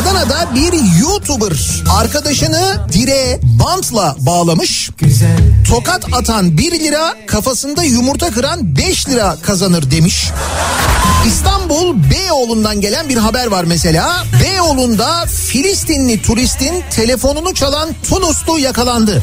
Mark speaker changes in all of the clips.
Speaker 1: Adana'da bir YouTuber arkadaşını direğe bantla bağlamış. Tokat atan 1 lira, kafasında yumurta kıran 5 lira kazanır demiş. İstanbul Beyoğlu'ndan gelen bir haber var mesela. Beyoğlu'nda Filistinli turistin telefonunu çalan Tunuslu yakalandı.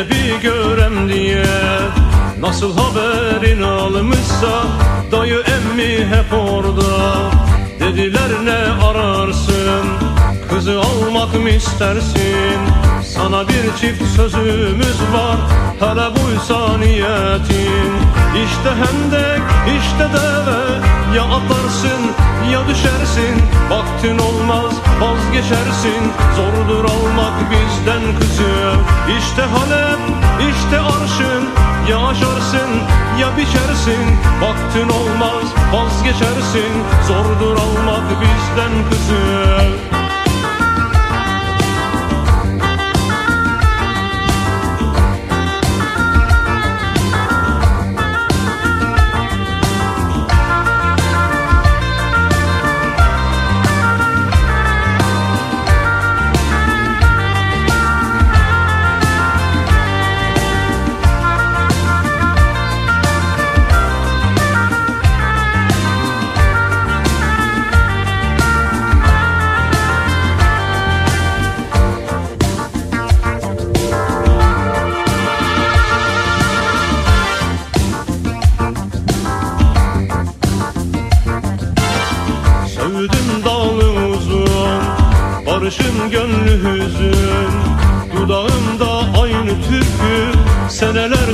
Speaker 2: Zeynep'i görem diye. Nasıl haberin almışsa Dayı emmi hep orada. Dediler ne ararsın Kızı almak mı istersin? Sana bir çift sözümüz var Hele buysa niyetin. İşte hendek işte deve Ya atlarsın ya düşersin. Vaktin olmaz vazgeçersin. Zordur almak bizden kızı İşte Halep işte arşın. Ya aşarsın ya biçersin. Vaktin olmaz vazgeçersin. Zordur almak bizden kızı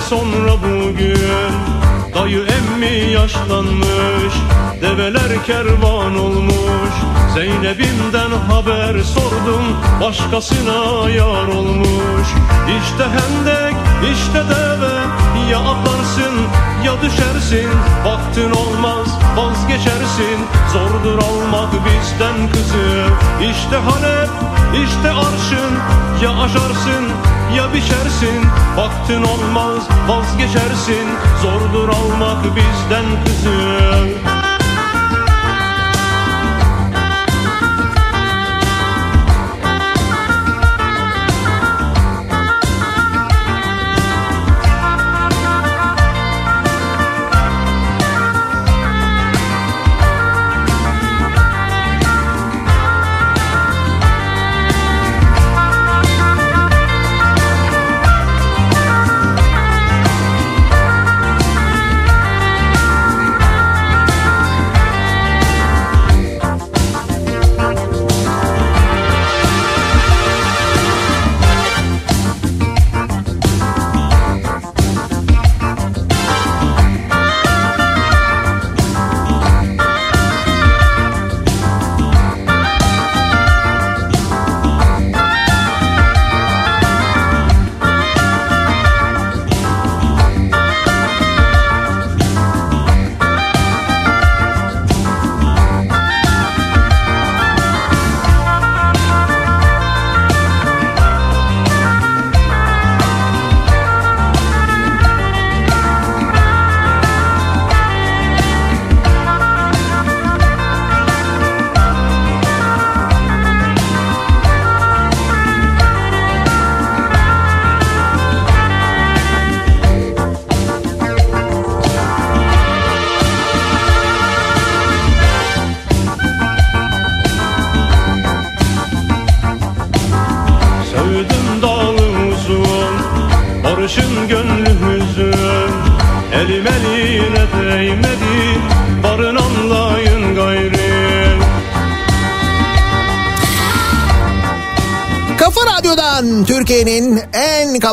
Speaker 2: sonra bugün Dayı emmi yaşlanmış Develer kervan olmuş. Zeynep'imden haber sordum Başkasına yar olmuş. İşte hendek işte deve Ya atlarsın ya düşersin. Vaktin olmaz vazgeçersin Zordur almak bizden kızı. İşte Halep işte arşın Ya aşarsın ya biçersin Vaktin olmaz vazgeçersin. Zordur almak bizden kızı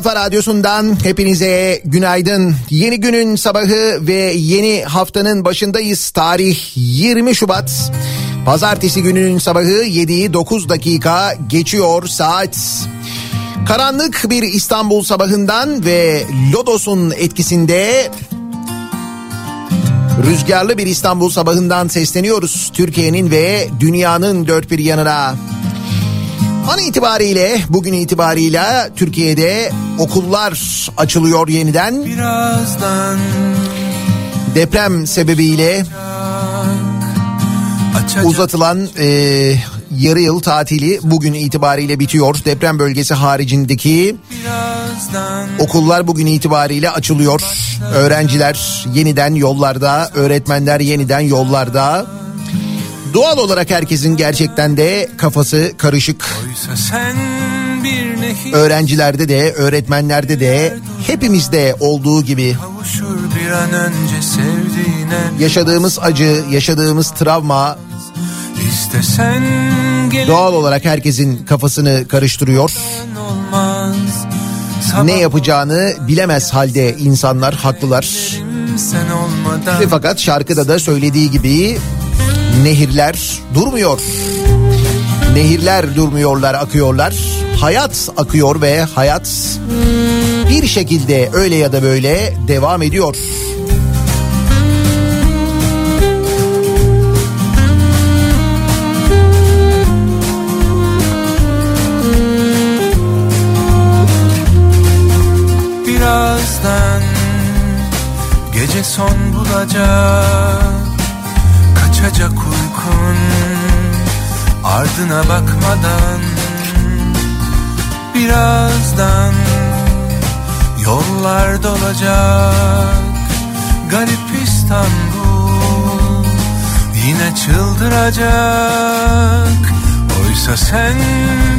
Speaker 1: kafa radyosundan hepinize günaydın. Yeni günün sabahı ve yeni haftanın başındayız. Tarih 20 Şubat. Pazartesi gününün sabahı 7'yi 9 dakika geçiyor saat. Karanlık bir İstanbul sabahından ve Lodos'un etkisinde rüzgarlı bir İstanbul sabahından sesleniyoruz. Türkiye'nin ve dünyanın dört bir yanına. An itibariyle bugün itibariyle Türkiye'de okullar açılıyor yeniden.
Speaker 3: Birazdan
Speaker 1: Deprem sebebiyle
Speaker 3: açacak
Speaker 1: uzatılan e, yarı yıl tatili bugün itibariyle bitiyor. Deprem bölgesi haricindeki okullar bugün itibariyle açılıyor. Öğrenciler yeniden yollarda, öğretmenler yeniden yollarda. Doğal olarak herkesin gerçekten de kafası karışık. Öğrencilerde de, öğretmenlerde de, hepimizde olduğu gibi yaşadığımız acı, yaşadığımız travma doğal olarak herkesin kafasını karıştırıyor. Ne yapacağını bilemez halde insanlar haklılar. Ve fakat şarkıda da söylediği gibi nehirler durmuyor. Nehirler durmuyorlar, akıyorlar. Hayat akıyor ve hayat bir şekilde öyle ya da böyle devam ediyor.
Speaker 3: Birazdan gece son bulacak Kaçacak uykun ardına bakmadan Birazdan yollar dolacak. Garip İstanbul yine çıldıracak. Oysa sen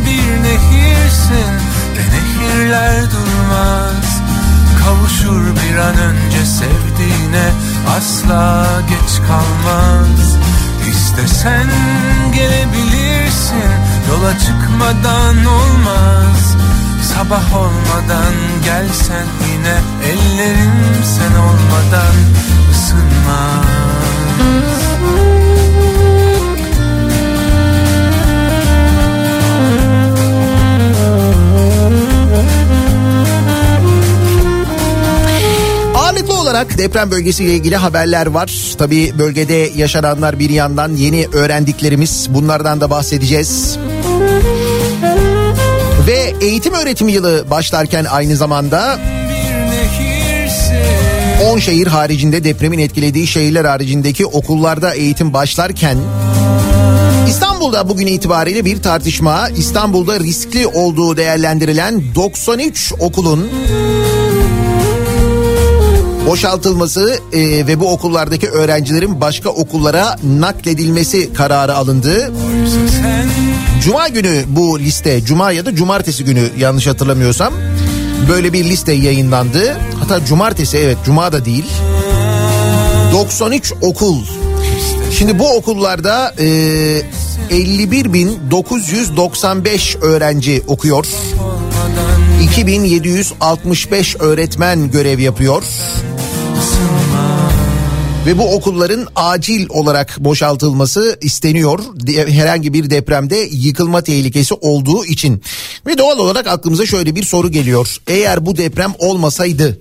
Speaker 3: bir nehirsin ve nehirler durmaz. Kavuşur bir an önce sevdiğine asla geç kalmaz İstesen gelebilirsin. Yola çıkmadan olmaz. Sabah olmadan gelsen yine ellerim sen olmadan ısınmaz
Speaker 1: olarak deprem bölgesiyle ilgili haberler var. Tabii bölgede yaşananlar bir yandan yeni öğrendiklerimiz bunlardan da bahsedeceğiz. Ve eğitim öğretim yılı başlarken aynı zamanda
Speaker 3: bir nehirsin
Speaker 1: 10 şehir haricinde depremin etkilediği şehirler haricindeki okullarda eğitim başlarken İstanbul'da bugün itibariyle bir tartışma İstanbul'da riskli olduğu değerlendirilen 93 okulun boşaltılması e, ve bu okullardaki öğrencilerin başka okullara nakledilmesi kararı alındı. Cuma günü bu liste, cuma ya da cumartesi günü yanlış hatırlamıyorsam böyle bir liste yayınlandı. Hatta cumartesi evet cuma da değil. 93 okul. Şimdi bu okullarda e, 51.995 öğrenci okuyor. 2765 öğretmen görev yapıyor. Ve bu okulların acil olarak boşaltılması isteniyor. Herhangi bir depremde yıkılma tehlikesi olduğu için. Ve doğal olarak aklımıza şöyle bir soru geliyor. Eğer bu deprem olmasaydı,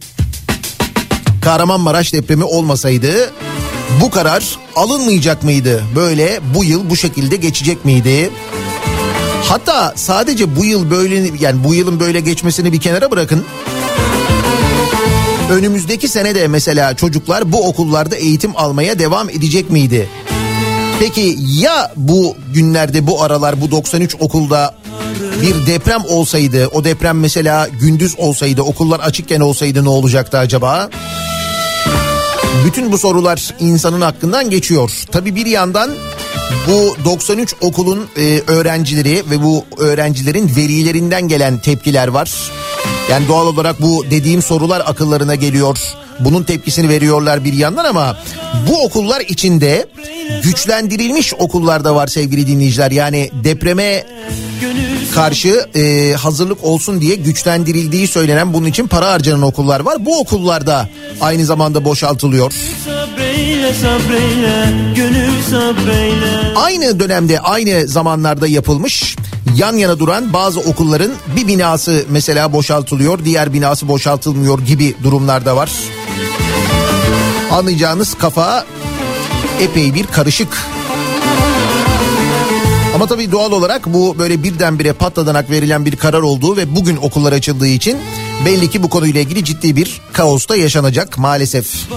Speaker 1: Kahramanmaraş depremi olmasaydı bu karar alınmayacak mıydı? Böyle bu yıl bu şekilde geçecek miydi? Hatta sadece bu yıl böyle yani bu yılın böyle geçmesini bir kenara bırakın. Önümüzdeki sene de mesela çocuklar bu okullarda eğitim almaya devam edecek miydi? Peki ya bu günlerde bu aralar bu 93 okulda bir deprem olsaydı o deprem mesela gündüz olsaydı okullar açıkken olsaydı ne olacaktı acaba? Bütün bu sorular insanın aklından geçiyor. Tabi bir yandan bu 93 okulun e, öğrencileri ve bu öğrencilerin velilerinden gelen tepkiler var. Yani doğal olarak bu dediğim sorular akıllarına geliyor. bunun tepkisini veriyorlar bir yandan ama bu okullar içinde güçlendirilmiş okullar da var sevgili dinleyiciler. Yani depreme karşı e, hazırlık olsun diye güçlendirildiği söylenen bunun için para harcanan okullar var. Bu okullarda aynı zamanda boşaltılıyor.
Speaker 4: Sabreyle sabreyle sabreyle
Speaker 1: Aynı dönemde aynı zamanlarda yapılmış yan yana duran bazı okulların bir binası mesela boşaltılıyor diğer binası boşaltılmıyor gibi durumlar da var. Anlayacağınız kafa epey bir karışık. Ama tabii doğal olarak bu böyle birdenbire patladanak verilen bir karar olduğu ve bugün okullar açıldığı için belli ki bu konuyla ilgili ciddi bir kaos da yaşanacak maalesef.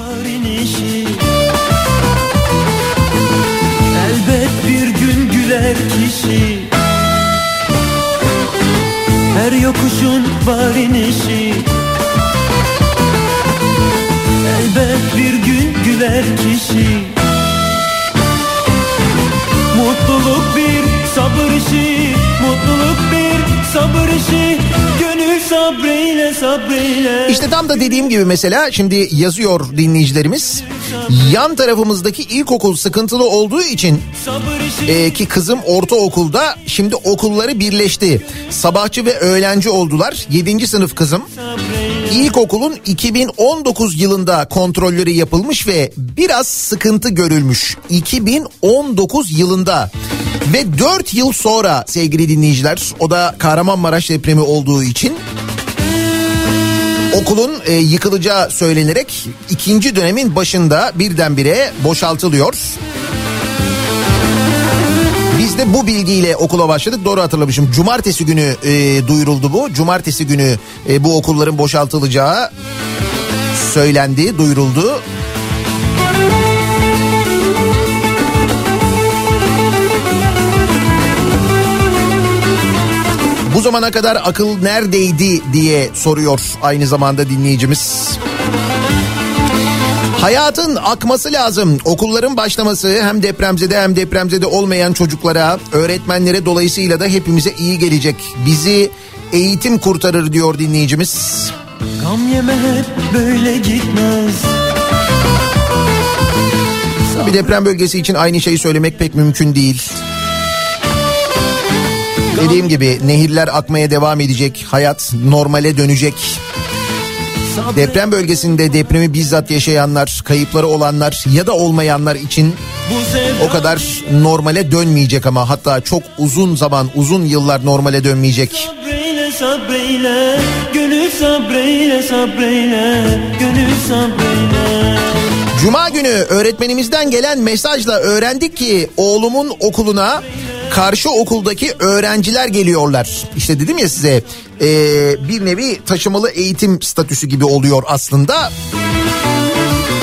Speaker 4: Elbet bir gün güler kişi yokuşun var inişi. Elbet bir gün güler kişi. Mutluluk bir sabır işi Mutluluk bir sabır işi sabreyle sabreyle
Speaker 1: İşte tam da dediğim gibi mesela şimdi yazıyor dinleyicilerimiz. Yan tarafımızdaki ilkokul sıkıntılı olduğu için e, ki kızım ortaokulda şimdi okulları birleşti. Sabahçı ve öğlenci oldular. 7. sınıf kızım. İlkokulun 2019 yılında kontrolleri yapılmış ve biraz sıkıntı görülmüş. 2019 yılında ve 4 yıl sonra sevgili dinleyiciler o da Kahramanmaraş depremi olduğu için okulun e, yıkılacağı söylenerek ikinci dönemin başında birdenbire boşaltılıyor. Biz de bu bilgiyle okula başladık. Doğru hatırlamışım. Cumartesi günü e, duyuruldu bu. Cumartesi günü e, bu okulların boşaltılacağı söylendi, duyuruldu. Bu zamana kadar akıl neredeydi diye soruyor aynı zamanda dinleyicimiz. Hayatın akması lazım. Okulların başlaması hem depremzede hem depremzede olmayan çocuklara, öğretmenlere dolayısıyla da hepimize iyi gelecek. Bizi eğitim kurtarır diyor dinleyicimiz.
Speaker 4: Gam yeme hep böyle gitmez
Speaker 1: Bir deprem bölgesi için aynı şeyi söylemek pek mümkün değil. Dediğim gibi nehirler akmaya devam edecek. Hayat normale dönecek. Deprem bölgesinde depremi bizzat yaşayanlar, kayıpları olanlar ya da olmayanlar için o kadar normale dönmeyecek ama hatta çok uzun zaman, uzun yıllar normale dönmeyecek.
Speaker 4: Sabreyle sabreyle Gönül sabreyle sabreyle Gönül sabreyle
Speaker 1: Cuma günü öğretmenimizden gelen mesajla öğrendik ki oğlumun okuluna karşı okuldaki öğrenciler geliyorlar. İşte dedim ya size e, bir nevi taşımalı eğitim statüsü gibi oluyor aslında.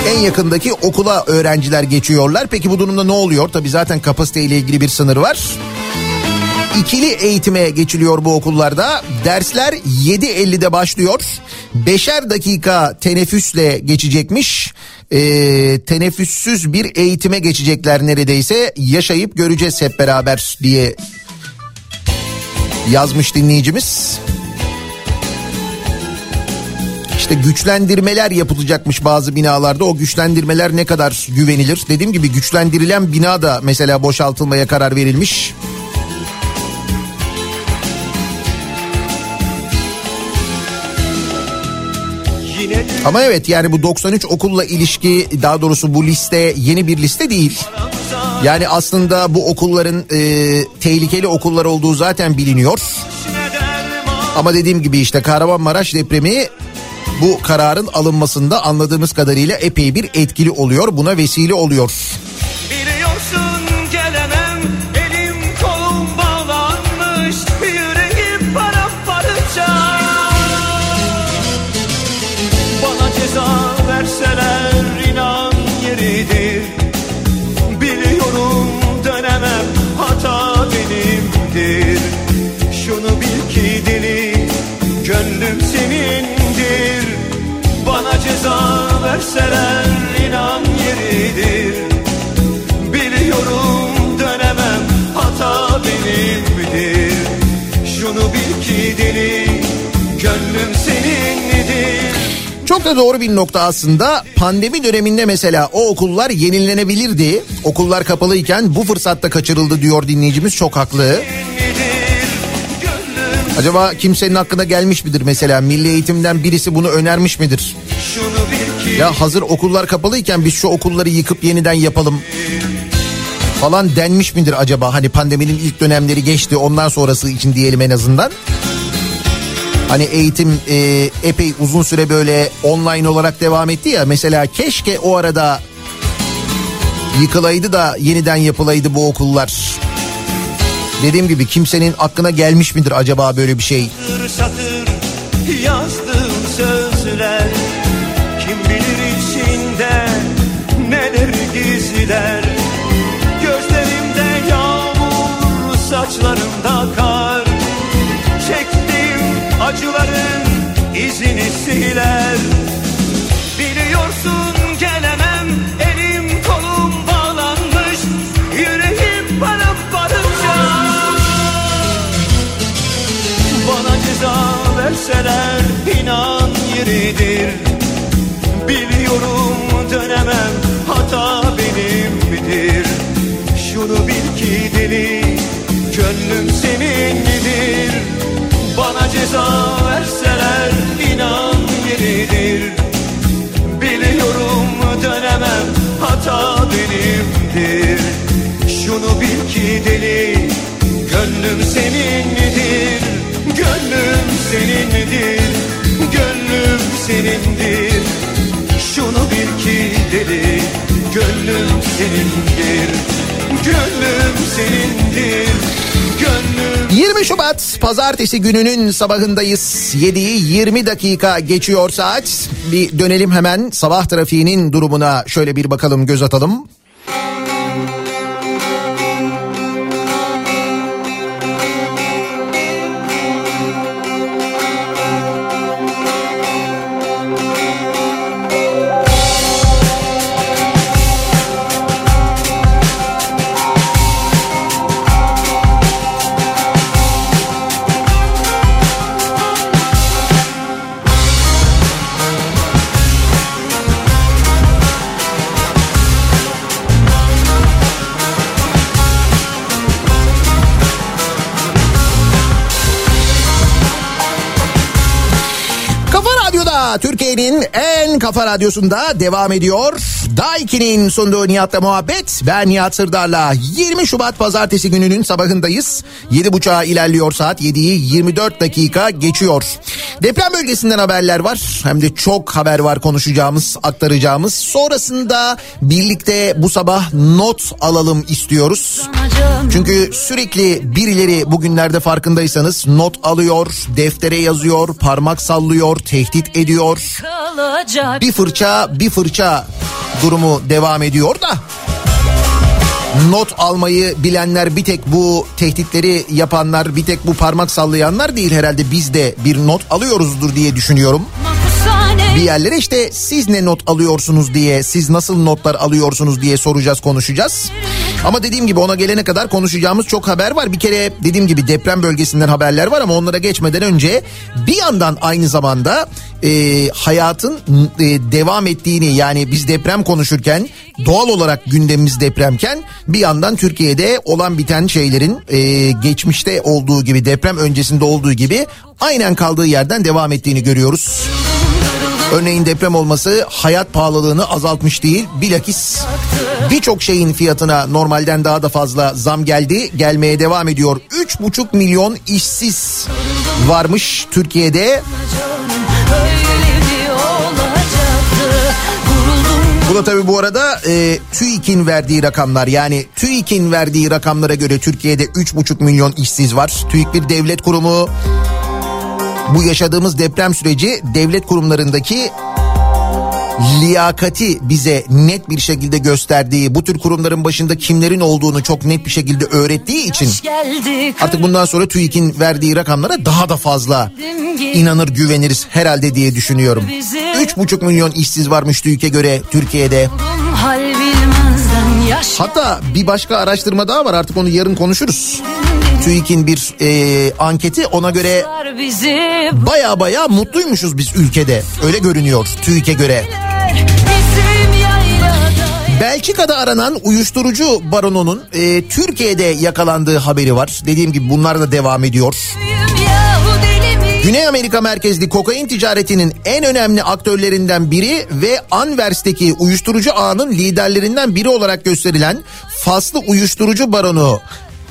Speaker 1: En yakındaki okula öğrenciler geçiyorlar. Peki bu durumda ne oluyor? Tabii zaten kapasite ile ilgili bir sınır var. İkili eğitime geçiliyor bu okullarda. Dersler 7.50'de başlıyor. Beşer dakika teneffüsle geçecekmiş. Ee, teneffüssüz bir eğitime geçecekler neredeyse. Yaşayıp göreceğiz hep beraber diye yazmış dinleyicimiz. İşte güçlendirmeler yapılacakmış bazı binalarda. O güçlendirmeler ne kadar güvenilir? Dediğim gibi güçlendirilen bina da mesela boşaltılmaya karar verilmiş. Ama evet yani bu 93 okulla ilişki daha doğrusu bu liste yeni bir liste değil. Yani aslında bu okulların e, tehlikeli okullar olduğu zaten biliniyor. Ama dediğim gibi işte Kahramanmaraş depremi bu kararın alınmasında anladığımız kadarıyla epey bir etkili oluyor. Buna vesile oluyor.
Speaker 4: Verseler inan yeridir Biliyorum dönemem hata benimdir Şunu bil ki deli gönlüm senindir
Speaker 1: Çok da doğru bir nokta aslında. Pandemi döneminde mesela o okullar yenilenebilirdi. Okullar kapalıyken bu fırsatta kaçırıldı diyor dinleyicimiz çok haklı. Acaba kimsenin aklına gelmiş midir mesela milli eğitimden birisi bunu önermiş midir?
Speaker 4: şunu
Speaker 1: Ya hazır okullar kapalıyken biz şu okulları yıkıp yeniden yapalım falan denmiş midir acaba? Hani pandeminin ilk dönemleri geçti ondan sonrası için diyelim en azından. Hani eğitim e, epey uzun süre böyle online olarak devam etti ya. Mesela keşke o arada yıkılaydı da yeniden yapılaydı bu okullar. Dediğim gibi kimsenin aklına gelmiş midir acaba böyle bir şey?
Speaker 4: satır satır saçlarımda kar. Çektiğim acıların izini siler. Biliyorsun gelemem elim kolum bağlanmış. Yüreğim paramparça. Bana ceza verseler inan yeridir. Biliyorum Ceza verseler inan yeridir. Biliyorum dönemem hata benimdir. Şunu bil ki deli gönlüm senindir. Gönlüm senindir Gönlüm senindir. Şunu bil ki deli Gönlüm senindir. Gönlüm senindir
Speaker 1: 20 Şubat pazartesi gününün sabahındayız. 7'yi 20 dakika geçiyor saat. Bir dönelim hemen sabah trafiğinin durumuna şöyle bir bakalım göz atalım. Türkiye'nin en kafa radyosunda devam ediyor. Daiki'nin sunduğu Nihat'la muhabbet. Ben Nihat Sırdar'la 20 Şubat pazartesi gününün sabahındayız. 7.30'a ilerliyor saat 7'yi 24 dakika geçiyor. Deprem bölgesinden haberler var. Hem de çok haber var konuşacağımız, aktaracağımız. Sonrasında birlikte bu sabah not alalım istiyoruz. Çünkü sürekli birileri bugünlerde farkındaysanız not alıyor, deftere yazıyor, parmak sallıyor, tehdit ediyor. Bir fırça bir fırça durumu devam ediyor da. Not almayı bilenler bir tek bu tehditleri yapanlar bir tek bu parmak sallayanlar değil herhalde biz de bir not alıyoruzdur diye düşünüyorum.
Speaker 5: Mahpushane
Speaker 1: Bir yerlere işte siz ne not alıyorsunuz diye siz nasıl notlar alıyorsunuz diye soracağız konuşacağız. Ama dediğim gibi ona gelene kadar konuşacağımız çok haber var. Bir kere dediğim gibi deprem bölgesinden haberler var ama onlara geçmeden önce bir yandan aynı zamanda e, hayatın e, devam ettiğini yani biz deprem konuşurken doğal olarak gündemimiz depremken bir yandan Türkiye'de olan biten şeylerin e, geçmişte olduğu gibi deprem öncesinde olduğu gibi aynen kaldığı yerden devam ettiğini görüyoruz. Örneğin deprem olması hayat pahalılığını azaltmış değil. Bilakis birçok şeyin fiyatına normalden daha da fazla zam geldi. Gelmeye devam ediyor. 3,5 milyon işsiz varmış Türkiye'de. Bu da tabii bu arada e, TÜİK'in verdiği rakamlar. Yani TÜİK'in verdiği rakamlara göre Türkiye'de 3,5 milyon işsiz var. TÜİK bir devlet kurumu. Bu yaşadığımız deprem süreci devlet kurumlarındaki liyakati bize net bir şekilde gösterdiği, bu tür kurumların başında kimlerin olduğunu çok net bir şekilde öğrettiği için artık bundan sonra TÜİK'in verdiği rakamlara daha da fazla inanır güveniriz herhalde diye düşünüyorum. 3,5 milyon işsiz varmış TÜİK'e göre Türkiye'de. Hatta bir başka araştırma daha var artık onu yarın konuşuruz. TÜİK'in bir e, anketi ona göre baya baya mutluymuşuz biz ülkede. Öyle görünüyor TÜİK'e göre. Belçika'da aranan uyuşturucu baronunun e, Türkiye'de yakalandığı haberi var. Dediğim gibi bunlar da devam ediyor. Güney Amerika merkezli kokain ticaretinin en önemli aktörlerinden biri ve Anvers'teki uyuşturucu ağının liderlerinden biri olarak gösterilen Faslı uyuşturucu baronu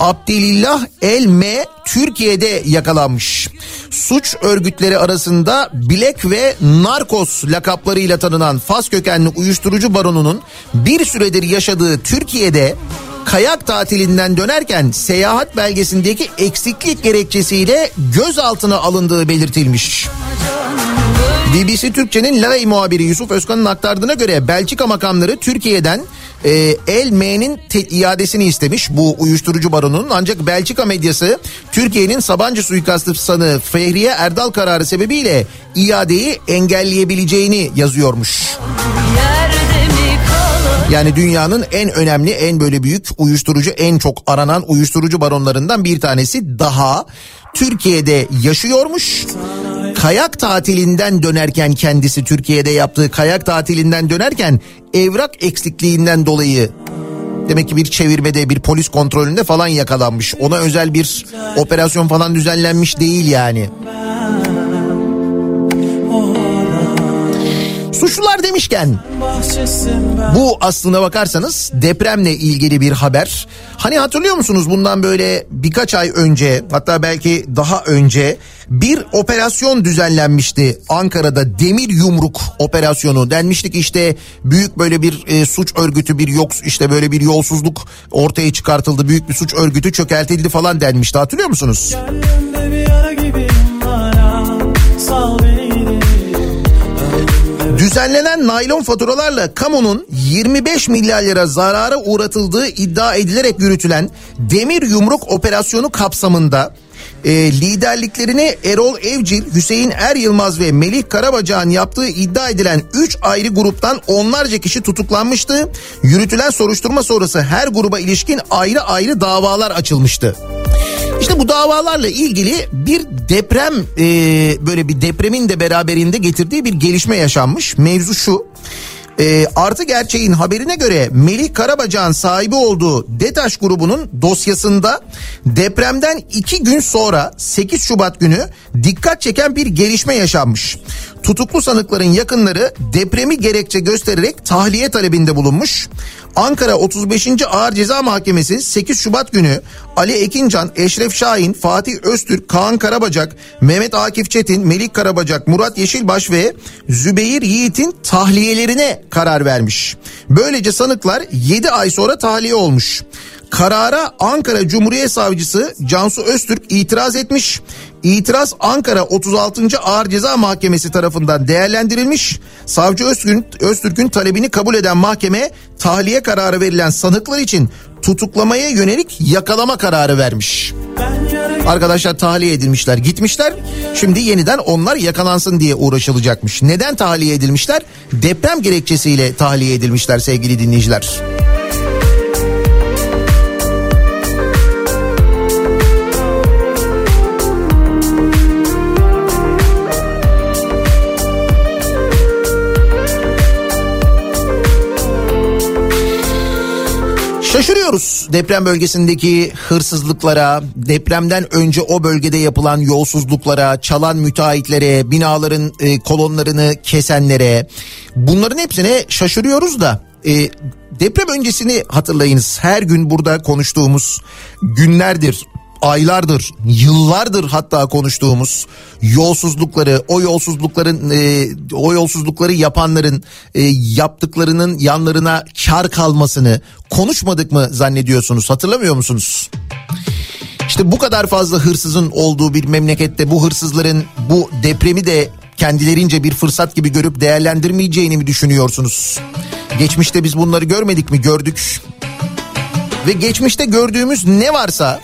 Speaker 1: Abdilillah Elme Türkiye'de yakalanmış. Suç örgütleri arasında Bilek ve Narkos lakaplarıyla tanınan Fas kökenli uyuşturucu baronunun bir süredir yaşadığı Türkiye'de kayak tatilinden dönerken seyahat belgesindeki eksiklik gerekçesiyle gözaltına alındığı belirtilmiş. BBC Türkçe'nin Lavey muhabiri Yusuf Özkan'ın aktardığına göre Belçika makamları Türkiye'den e, El M'nin te- iadesini istemiş bu uyuşturucu baronunun ancak Belçika medyası Türkiye'nin Sabancı suikastı sanığı Fehriye Erdal kararı sebebiyle iadeyi engelleyebileceğini yazıyormuş. Yani dünyanın en önemli, en böyle büyük uyuşturucu, en çok aranan uyuşturucu baronlarından bir tanesi daha Türkiye'de yaşıyormuş. Kayak tatilinden dönerken kendisi Türkiye'de yaptığı kayak tatilinden dönerken evrak eksikliğinden dolayı demek ki bir çevirmede bir polis kontrolünde falan yakalanmış. Ona özel bir operasyon falan düzenlenmiş değil yani. Suçlular demişken bu aslına bakarsanız depremle ilgili bir haber. Hani hatırlıyor musunuz bundan böyle birkaç ay önce hatta belki daha önce bir operasyon düzenlenmişti Ankara'da demir yumruk operasyonu denmişti ki işte büyük böyle bir e, suç örgütü bir yok işte böyle bir yolsuzluk ortaya çıkartıldı büyük bir suç örgütü çökertildi falan denmişti hatırlıyor musunuz?
Speaker 6: Gönlümde bir yara gibiyim hala Sal beni
Speaker 1: Düzenlenen naylon faturalarla kamunun 25 milyar lira zarara uğratıldığı iddia edilerek yürütülen demir yumruk operasyonu kapsamında e, liderliklerini Erol Evcil, Hüseyin Er Yılmaz ve Melih Karabacak'ın yaptığı iddia edilen 3 ayrı gruptan onlarca kişi tutuklanmıştı. Yürütülen soruşturma sonrası her gruba ilişkin ayrı ayrı davalar açılmıştı. İşte bu davalarla ilgili bir deprem e, böyle bir depremin de beraberinde getirdiği bir gelişme yaşanmış. Mevzu şu. E, artı gerçeğin haberine göre Melih Karabacak'ın sahibi olduğu DETAŞ grubunun dosyasında depremden iki gün sonra 8 Şubat günü dikkat çeken bir gelişme yaşanmış. Tutuklu sanıkların yakınları depremi gerekçe göstererek tahliye talebinde bulunmuş. Ankara 35. Ağır Ceza Mahkemesi 8 Şubat günü Ali Ekincan, Eşref Şahin, Fatih Öztürk, Kaan Karabacak, Mehmet Akif Çetin, Melik Karabacak, Murat Yeşilbaş ve Zübeyir Yiğit'in tahliyelerine karar vermiş. Böylece sanıklar 7 ay sonra tahliye olmuş. Karara Ankara Cumhuriyet Savcısı Cansu Öztürk itiraz etmiş. İtiraz Ankara 36. Ağır Ceza Mahkemesi tarafından değerlendirilmiş. Savcı Öztürk'ün, Öztürk'ün talebini kabul eden mahkeme tahliye kararı verilen sanıklar için tutuklamaya yönelik yakalama kararı vermiş. Arkadaşlar tahliye edilmişler gitmişler. Şimdi yeniden onlar yakalansın diye uğraşılacakmış. Neden tahliye edilmişler? Deprem gerekçesiyle tahliye edilmişler sevgili dinleyiciler. Şaşırıyoruz deprem bölgesindeki hırsızlıklara, depremden önce o bölgede yapılan yolsuzluklara, çalan müteahhitlere, binaların e, kolonlarını kesenlere. Bunların hepsine şaşırıyoruz da e, deprem öncesini hatırlayınız. Her gün burada konuştuğumuz günlerdir aylardır, yıllardır hatta konuştuğumuz yolsuzlukları, o yolsuzlukların, e, o yolsuzlukları yapanların e, yaptıklarının yanlarına kar kalmasını konuşmadık mı zannediyorsunuz? Hatırlamıyor musunuz? İşte bu kadar fazla hırsızın olduğu bir memlekette bu hırsızların bu depremi de kendilerince bir fırsat gibi görüp değerlendirmeyeceğini mi düşünüyorsunuz? Geçmişte biz bunları görmedik mi? Gördük. Ve geçmişte gördüğümüz ne varsa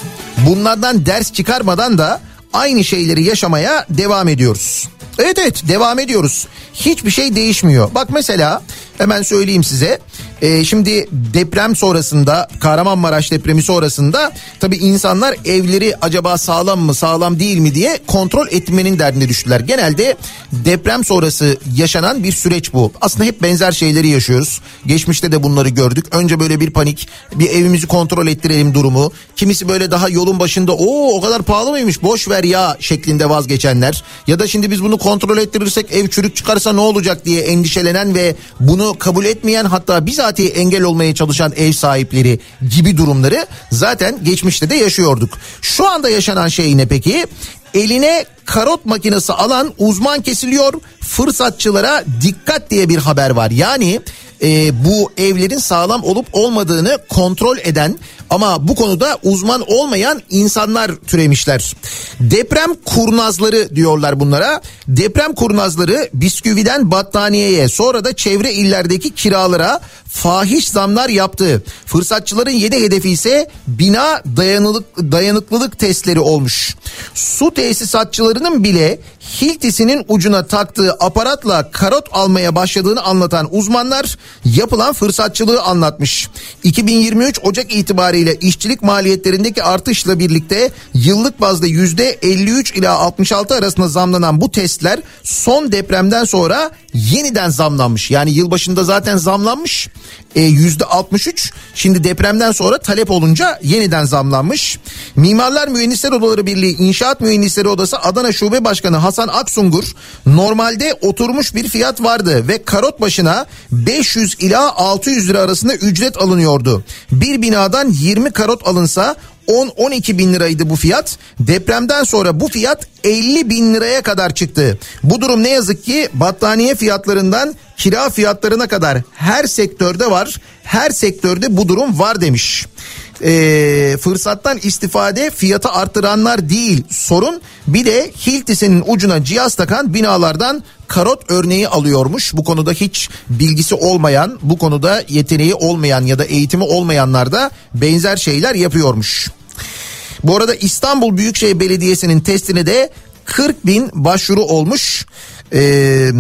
Speaker 1: bunlardan ders çıkarmadan da aynı şeyleri yaşamaya devam ediyoruz. Evet evet devam ediyoruz. Hiçbir şey değişmiyor. Bak mesela hemen söyleyeyim size. Ee, şimdi deprem sonrasında Kahramanmaraş depremi sonrasında tabii insanlar evleri acaba sağlam mı sağlam değil mi diye kontrol etmenin derdine düştüler. Genelde deprem sonrası yaşanan bir süreç bu. Aslında hep benzer şeyleri yaşıyoruz. Geçmişte de bunları gördük. Önce böyle bir panik, bir evimizi kontrol ettirelim durumu. Kimisi böyle daha yolun başında o o kadar pahalı mıymış boş ver ya şeklinde vazgeçenler. Ya da şimdi biz bunu kontrol ettirirsek ev çürük çıkarsa ne olacak diye endişelenen ve bunu kabul etmeyen hatta bizatihi engel olmaya çalışan ev sahipleri gibi durumları zaten geçmişte de yaşıyorduk. Şu anda yaşanan şey ne peki? Eline karot makinesi alan uzman kesiliyor. Fırsatçılara dikkat diye bir haber var. Yani e, bu evlerin sağlam olup olmadığını kontrol eden ama bu konuda uzman olmayan insanlar türemişler. Deprem kurnazları diyorlar bunlara. Deprem kurnazları bisküviden battaniyeye sonra da çevre illerdeki kiralara fahiş zamlar yaptı. Fırsatçıların yedi hedefi ise bina dayanıklık, dayanıklılık testleri olmuş. Su tesisatçılarının bile Hiltis'inin ucuna taktığı aparatla karot almaya başladığını anlatan uzmanlar yapılan fırsatçılığı anlatmış. 2023 Ocak itibariyle işçilik maliyetlerindeki artışla birlikte yıllık bazda %53 ila 66 arasında zamlanan bu testler son depremden sonra yeniden zamlanmış. Yani yılbaşında zaten zamlanmış e, %63 şimdi depremden sonra talep olunca yeniden zamlanmış. Mimarlar Mühendisler Odaları Birliği İnşaat Mühendisleri Odası Adana Şube Başkanı Hasan Aksungur normalde oturmuş bir fiyat vardı ve karot başına 500 ila 600 lira arasında ücret alınıyordu. Bir binadan 20 karot alınsa 10-12 bin liraydı bu fiyat. Depremden sonra bu fiyat 50 bin liraya kadar çıktı. Bu durum ne yazık ki battaniye fiyatlarından kira fiyatlarına kadar her sektörde var. Her sektörde bu durum var demiş. Ee, fırsattan istifade fiyatı arttıranlar değil sorun bir de Hiltis'in ucuna cihaz takan binalardan karot örneği alıyormuş. Bu konuda hiç bilgisi olmayan, bu konuda yeteneği olmayan ya da eğitimi olmayanlar da benzer şeyler yapıyormuş. Bu arada İstanbul Büyükşehir Belediyesi'nin testine de 40 bin başvuru olmuş. Ee,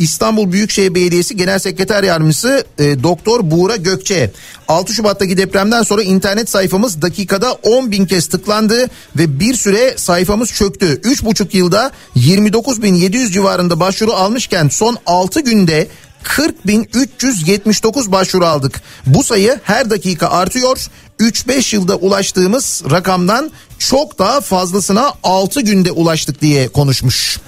Speaker 1: İstanbul Büyükşehir Belediyesi Genel Sekreter Yardımcısı e, Doktor Buğra Gökçe 6 Şubat'taki depremden sonra internet sayfamız dakikada 10 bin kez tıklandı ve bir süre sayfamız çöktü. 3,5 yılda 29.700 civarında başvuru almışken son 6 günde 40.379 başvuru aldık. Bu sayı her dakika artıyor. 3-5 yılda ulaştığımız rakamdan çok daha fazlasına 6 günde ulaştık diye konuşmuş.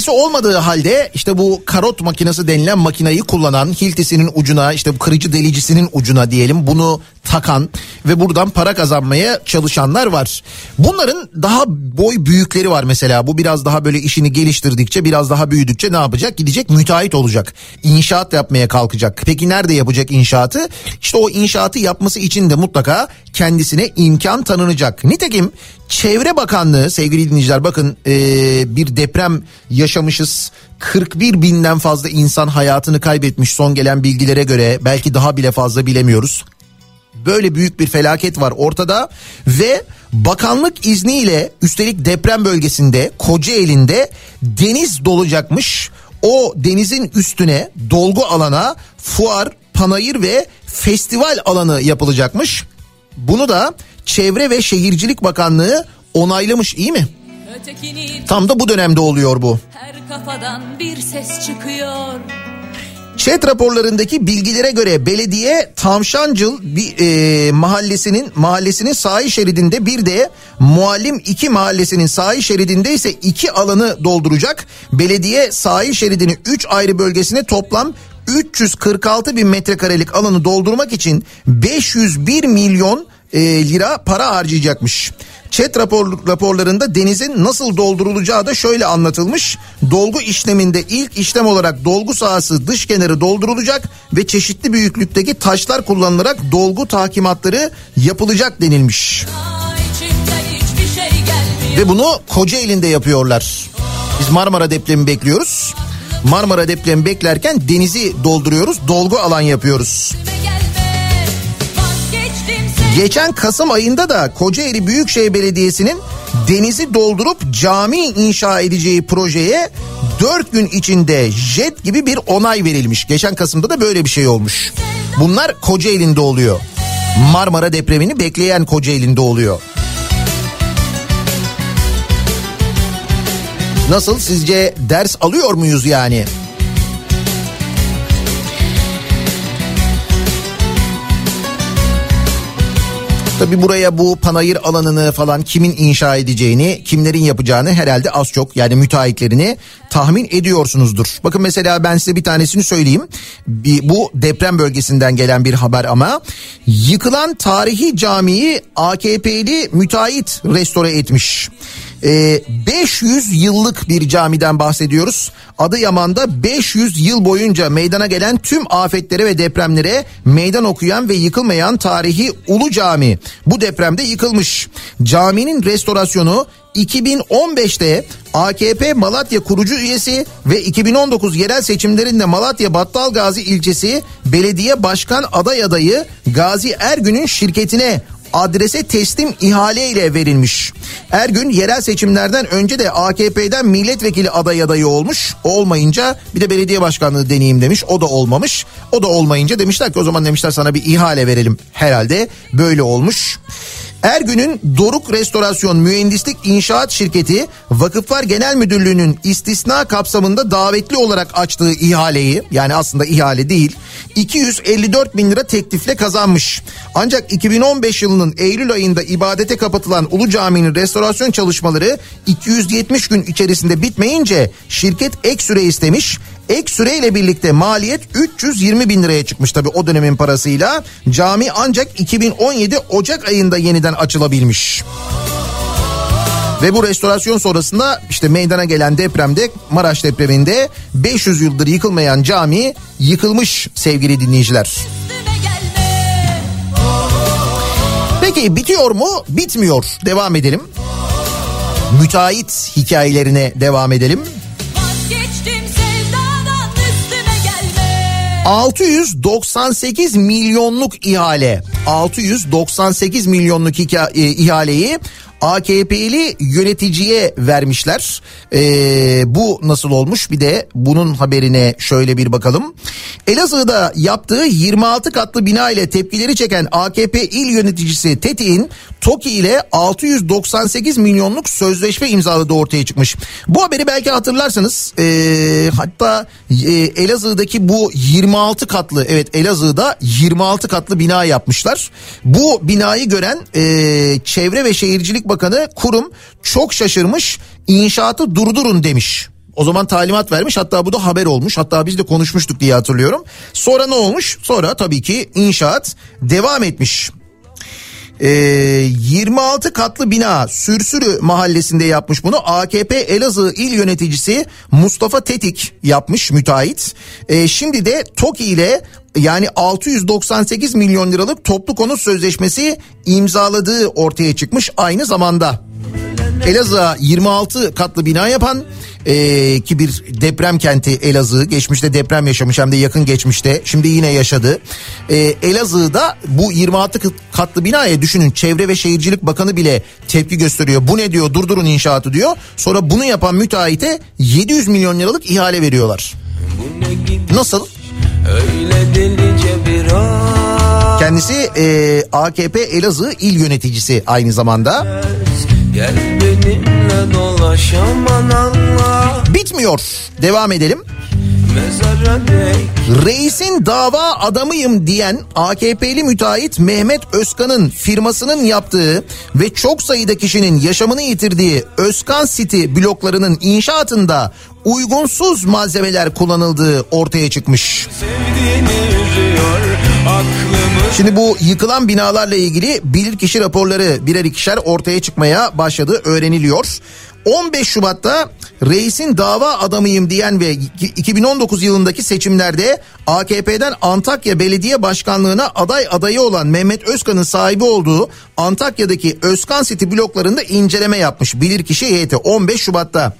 Speaker 1: Eğitimi ve bilgisi olmadığı halde işte bu karot makinesi denilen makinayı kullanan Hiltis'inin ucuna işte kırıcı delicisinin ucuna diyelim bunu takan ve buradan para kazanmaya çalışanlar var. Bunların daha boy büyükleri var mesela bu biraz daha böyle işini geliştirdikçe biraz daha büyüdükçe ne yapacak? Gidecek müteahhit olacak. İnşaat yapmaya kalkacak. Peki nerede yapacak inşaatı? İşte o inşaatı yapması için de mutlaka kendisine imkan tanınacak. Nitekim Çevre Bakanlığı sevgili dinleyiciler bakın ee, bir deprem yaşamışız. 41 binden fazla insan hayatını kaybetmiş son gelen bilgilere göre belki daha bile fazla bilemiyoruz. Böyle büyük bir felaket var ortada ve bakanlık izniyle üstelik deprem bölgesinde Kocaeli'nde deniz dolacakmış. O denizin üstüne dolgu alana fuar, panayır ve festival alanı yapılacakmış. Bunu da Çevre ve Şehircilik Bakanlığı onaylamış iyi mi? Tam da bu dönemde oluyor bu.
Speaker 7: her kafadan bir ses çıkıyor.
Speaker 1: Chat raporlarındaki bilgilere göre belediye Tavşancıl bir e, mahallesinin mahallesinin sahil şeridinde bir de Muallim 2 mahallesinin sahil şeridinde ise iki alanı dolduracak. Belediye sahil şeridini 3 ayrı bölgesine toplam 346 bin metrekarelik alanı doldurmak için 501 milyon e, lira para harcayacakmış. Chat rapor, raporlarında denizin nasıl doldurulacağı da şöyle anlatılmış. Dolgu işleminde ilk işlem olarak dolgu sahası dış kenarı doldurulacak ve çeşitli büyüklükteki taşlar kullanılarak dolgu takimatları yapılacak denilmiş.
Speaker 7: Şey.
Speaker 1: Ve bunu Kocaeli'nde yapıyorlar. Biz Marmara depremi bekliyoruz. Marmara depremi beklerken denizi dolduruyoruz, dolgu alan yapıyoruz. Geçen Kasım ayında da Kocaeli Büyükşehir Belediyesi'nin denizi doldurup cami inşa edeceği projeye 4 gün içinde jet gibi bir onay verilmiş. Geçen Kasım'da da böyle bir şey olmuş. Bunlar Kocaeli'nde oluyor. Marmara depremini bekleyen Kocaeli'nde oluyor. Nasıl sizce ders alıyor muyuz yani? Tabi buraya bu panayır alanını falan kimin inşa edeceğini, kimlerin yapacağını herhalde az çok yani müteahhitlerini tahmin ediyorsunuzdur. Bakın mesela ben size bir tanesini söyleyeyim. Bir, bu deprem bölgesinden gelen bir haber ama yıkılan tarihi camiyi AKP'li müteahhit restore etmiş. Ee, 500 yıllık bir camiden bahsediyoruz. Adıyaman'da 500 yıl boyunca meydana gelen tüm afetlere ve depremlere meydan okuyan ve yıkılmayan tarihi Ulu Cami bu depremde yıkılmış. Caminin restorasyonu 2015'te AKP Malatya kurucu üyesi ve 2019 yerel seçimlerinde Malatya Battalgazi ilçesi belediye başkan aday adayı Gazi Ergün'ün şirketine adrese teslim ihale ile verilmiş. Ergün yerel seçimlerden önce de AKP'den milletvekili aday adayı olmuş. Olmayınca bir de belediye başkanlığı deneyeyim demiş. O da olmamış. O da olmayınca demişler ki o zaman demişler sana bir ihale verelim. Herhalde böyle olmuş. Ergün'ün Doruk Restorasyon Mühendislik İnşaat Şirketi Vakıflar Genel Müdürlüğü'nün istisna kapsamında davetli olarak açtığı ihaleyi yani aslında ihale değil 254 bin lira teklifle kazanmış. Ancak 2015 yılının Eylül ayında ibadete kapatılan Ulu Cami'nin restorasyon çalışmaları 270 gün içerisinde bitmeyince şirket ek süre istemiş. Ek süreyle birlikte maliyet 320 bin liraya çıkmış tabii o dönemin parasıyla. Cami ancak 2017 Ocak ayında yeniden açılabilmiş. Ve bu restorasyon sonrasında işte meydana gelen depremde Maraş depreminde 500 yıldır yıkılmayan cami yıkılmış sevgili dinleyiciler. Peki bitiyor mu? Bitmiyor. Devam edelim. Müteahhit hikayelerine devam edelim.
Speaker 7: Vazgeçtim
Speaker 1: 698 milyonluk ihale. 698 milyonluk e, ihaleyi AKP'li yöneticiye vermişler. Ee, bu nasıl olmuş bir de bunun haberine şöyle bir bakalım. Elazığ'da yaptığı 26 katlı bina ile tepkileri çeken AKP il yöneticisi Tetik'in TOKİ ile 698 milyonluk sözleşme imzaladığı ortaya çıkmış. Bu haberi belki hatırlarsınız. Ee, hatta e, Elazığ'daki bu 26 katlı evet Elazığ'da 26 katlı bina yapmışlar. Bu binayı gören e, Çevre ve Şehircilik Bakanı kurum çok şaşırmış inşaatı durdurun demiş. O zaman talimat vermiş hatta bu da haber olmuş hatta biz de konuşmuştuk diye hatırlıyorum. Sonra ne olmuş? Sonra tabii ki inşaat devam etmiş. Ee, 26 katlı bina Sürsürü mahallesinde yapmış bunu. AKP Elazığ il yöneticisi Mustafa Tetik yapmış müteahhit. Ee, şimdi de TOKİ ile yani 698 milyon liralık toplu konut sözleşmesi imzaladığı ortaya çıkmış aynı zamanda. Elazığ'a 26 katlı bina yapan ee, ki bir deprem kenti Elazığ geçmişte deprem yaşamış hem de yakın geçmişte şimdi yine yaşadı. Ee, Elazığ'da bu 26 katlı binaya düşünün Çevre ve Şehircilik Bakanı bile tepki gösteriyor. Bu ne diyor durdurun inşaatı diyor. Sonra bunu yapan müteahhite 700 milyon liralık ihale veriyorlar. Nasıl?
Speaker 4: Öyle delice bir
Speaker 1: Kendisi e, AKP Elazığ il yöneticisi aynı zamanda.
Speaker 4: Gel benimle dolaş aman Allah
Speaker 1: Bitmiyor. Devam edelim. Reisin dava adamıyım diyen AKP'li müteahhit Mehmet Özkan'ın firmasının yaptığı ve çok sayıda kişinin yaşamını yitirdiği Özkan City bloklarının inşaatında uygunsuz malzemeler kullanıldığı ortaya çıkmış.
Speaker 4: sevdiğini üzüyor
Speaker 1: Şimdi bu yıkılan binalarla ilgili bilirkişi raporları birer ikişer ortaya çıkmaya başladı öğreniliyor. 15 Şubat'ta reisin dava adamıyım diyen ve 2019 yılındaki seçimlerde AKP'den Antakya Belediye Başkanlığına aday adayı olan Mehmet Özkan'ın sahibi olduğu Antakya'daki Özkan City bloklarında inceleme yapmış bilirkişi heyeti 15 Şubat'ta.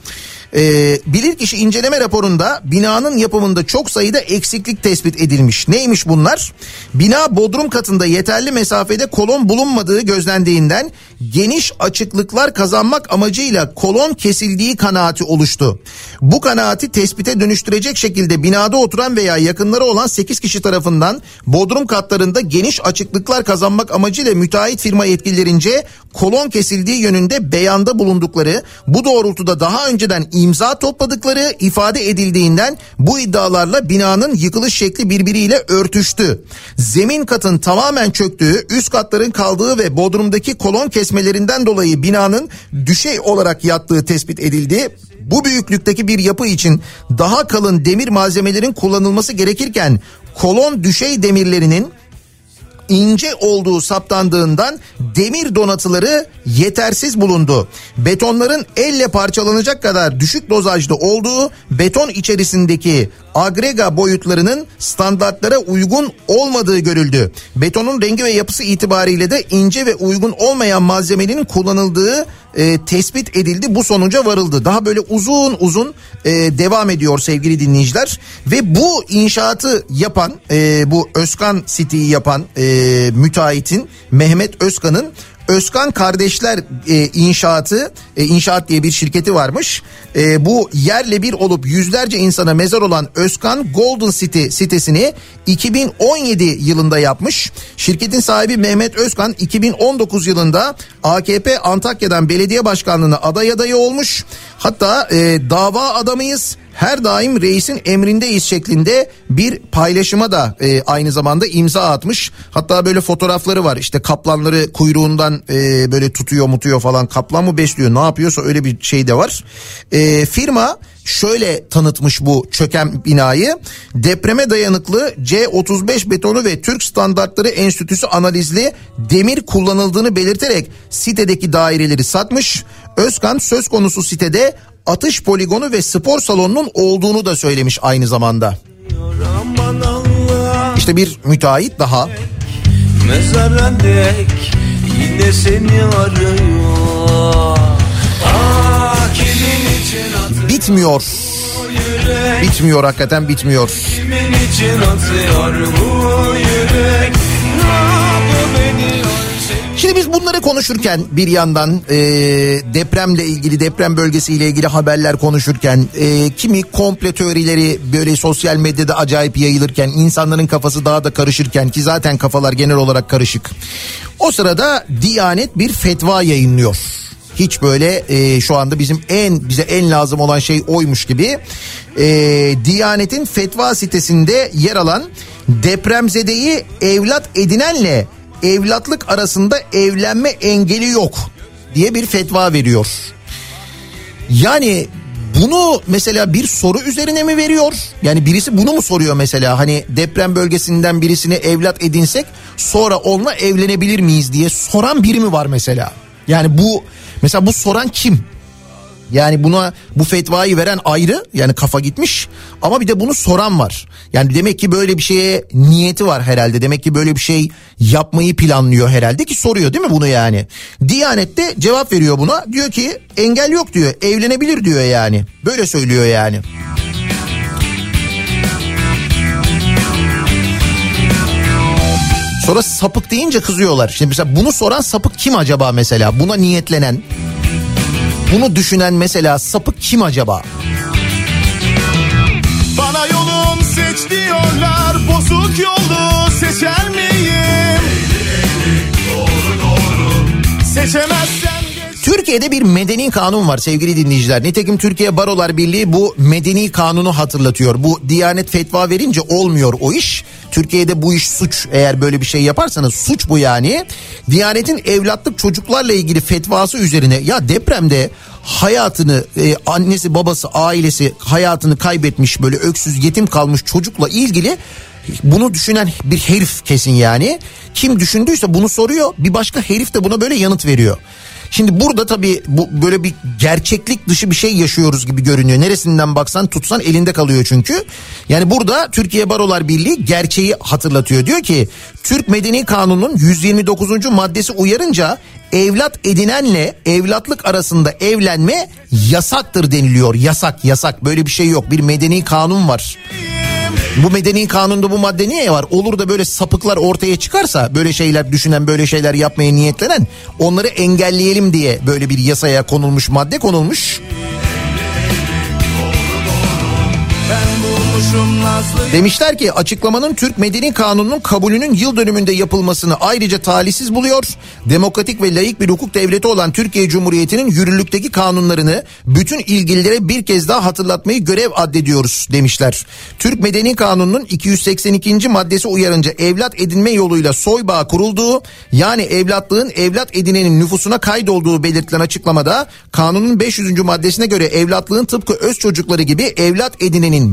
Speaker 1: Ee, bilirkişi inceleme raporunda binanın yapımında çok sayıda eksiklik tespit edilmiş. Neymiş bunlar? Bina bodrum katında yeterli mesafede kolon bulunmadığı gözlendiğinden geniş açıklıklar kazanmak amacıyla kolon kesildiği kanaati oluştu. Bu kanaati tespite dönüştürecek şekilde binada oturan veya yakınları olan 8 kişi tarafından bodrum katlarında geniş açıklıklar kazanmak amacıyla müteahhit firma yetkililerince kolon kesildiği yönünde beyanda bulundukları bu doğrultuda daha önceden imza topladıkları ifade edildiğinden bu iddialarla binanın yıkılış şekli birbiriyle örtüştü. Zemin katın tamamen çöktüğü, üst katların kaldığı ve bodrumdaki kolon kesmelerinden dolayı binanın düşey olarak yattığı tespit edildi. Bu büyüklükteki bir yapı için daha kalın demir malzemelerin kullanılması gerekirken kolon düşey demirlerinin ince olduğu saptandığından demir donatıları yetersiz bulundu. Betonların elle parçalanacak kadar düşük dozajda olduğu beton içerisindeki agrega boyutlarının standartlara uygun olmadığı görüldü. Betonun rengi ve yapısı itibariyle de ince ve uygun olmayan malzemenin kullanıldığı e, tespit edildi. Bu sonuca varıldı. Daha böyle uzun uzun e, devam ediyor sevgili dinleyiciler. Ve bu inşaatı yapan e, bu Özkan City'yi yapan e, müteahhitin Mehmet Özkan'ın Özkan Kardeşler e, İnşaatı e, inşaat diye bir şirketi varmış. E, bu yerle bir olup yüzlerce insana mezar olan Özkan Golden City sitesini 2017 yılında yapmış. Şirketin sahibi Mehmet Özkan 2019 yılında AKP Antakya'dan belediye başkanlığına aday adayı olmuş. Hatta e, dava adamıyız her daim reisin emrindeyiz şeklinde bir paylaşıma da e, aynı zamanda imza atmış. Hatta böyle fotoğrafları var işte kaplanları kuyruğundan e, böyle tutuyor mutuyor falan kaplan mı besliyor ne yapıyorsa öyle bir şey de var. E, firma şöyle tanıtmış bu çöken binayı. Depreme dayanıklı C35 betonu ve Türk Standartları Enstitüsü analizli demir kullanıldığını belirterek sitedeki daireleri satmış. Özkan söz konusu sitede atış poligonu ve spor salonunun olduğunu da söylemiş aynı zamanda. İşte bir müteahhit daha
Speaker 4: Mezara dek yine seni arıyor
Speaker 1: bitmiyor. Bitmiyor hakikaten bitmiyor.
Speaker 4: Kimin için atıyor bu yürek
Speaker 1: Şimdi biz bunları konuşurken bir yandan e, depremle ilgili deprem bölgesiyle ilgili haberler konuşurken e, kimi komple teorileri böyle sosyal medyada acayip yayılırken insanların kafası daha da karışırken ki zaten kafalar genel olarak karışık. O sırada Diyanet bir fetva yayınlıyor. Hiç böyle e, şu anda bizim en bize en lazım olan şey oymuş gibi. E, Diyanet'in fetva sitesinde yer alan depremzedeyi evlat edinenle evlatlık arasında evlenme engeli yok diye bir fetva veriyor. Yani bunu mesela bir soru üzerine mi veriyor? Yani birisi bunu mu soruyor mesela? Hani deprem bölgesinden birisine evlat edinsek sonra onunla evlenebilir miyiz diye soran biri mi var mesela? Yani bu mesela bu soran kim? Yani buna bu fetvayı veren ayrı yani kafa gitmiş ama bir de bunu soran var. Yani demek ki böyle bir şeye niyeti var herhalde. Demek ki böyle bir şey yapmayı planlıyor herhalde ki soruyor değil mi bunu yani? Diyanet de cevap veriyor buna. Diyor ki engel yok diyor. Evlenebilir diyor yani. Böyle söylüyor yani. Sonra sapık deyince kızıyorlar. Şimdi mesela bunu soran sapık kim acaba mesela? Buna niyetlenen, bunu düşünen mesela sapık kim acaba?
Speaker 8: Bana yolum seç diyorlar Bozuk yolu seçer miyim? Seçemezsem geç
Speaker 1: Türkiye'de bir medeni kanun var sevgili dinleyiciler. Nitekim Türkiye Barolar Birliği bu medeni kanunu hatırlatıyor. Bu Diyanet fetva verince olmuyor o iş. Türkiye'de bu iş suç eğer böyle bir şey yaparsanız suç bu yani. Diyanet'in evlatlık çocuklarla ilgili fetvası üzerine ya depremde hayatını e, annesi babası ailesi hayatını kaybetmiş böyle öksüz yetim kalmış çocukla ilgili bunu düşünen bir herif kesin yani. Kim düşündüyse bunu soruyor bir başka herif de buna böyle yanıt veriyor. Şimdi burada tabii bu böyle bir gerçeklik dışı bir şey yaşıyoruz gibi görünüyor. Neresinden baksan tutsan elinde kalıyor çünkü. Yani burada Türkiye Barolar Birliği gerçeği hatırlatıyor. Diyor ki Türk Medeni Kanunu'nun 129. maddesi uyarınca evlat edinenle evlatlık arasında evlenme yasaktır deniliyor. Yasak yasak böyle bir şey yok bir medeni kanun var. Bu medeni kanunda bu madde niye var? Olur da böyle sapıklar ortaya çıkarsa böyle şeyler düşünen böyle şeyler yapmaya niyetlenen onları engelleyelim diye böyle bir yasaya konulmuş madde konulmuş. Demişler ki açıklamanın Türk Medeni Kanunu'nun kabulünün yıl dönümünde yapılmasını ayrıca talihsiz buluyor. Demokratik ve layık bir hukuk devleti olan Türkiye Cumhuriyeti'nin yürürlükteki kanunlarını bütün ilgililere bir kez daha hatırlatmayı görev addediyoruz demişler. Türk Medeni Kanunu'nun 282. maddesi uyarınca evlat edinme yoluyla soy bağı kurulduğu yani evlatlığın evlat edinenin nüfusuna kaydolduğu belirtilen açıklamada kanunun 500. maddesine göre evlatlığın tıpkı öz çocukları gibi evlat edinenin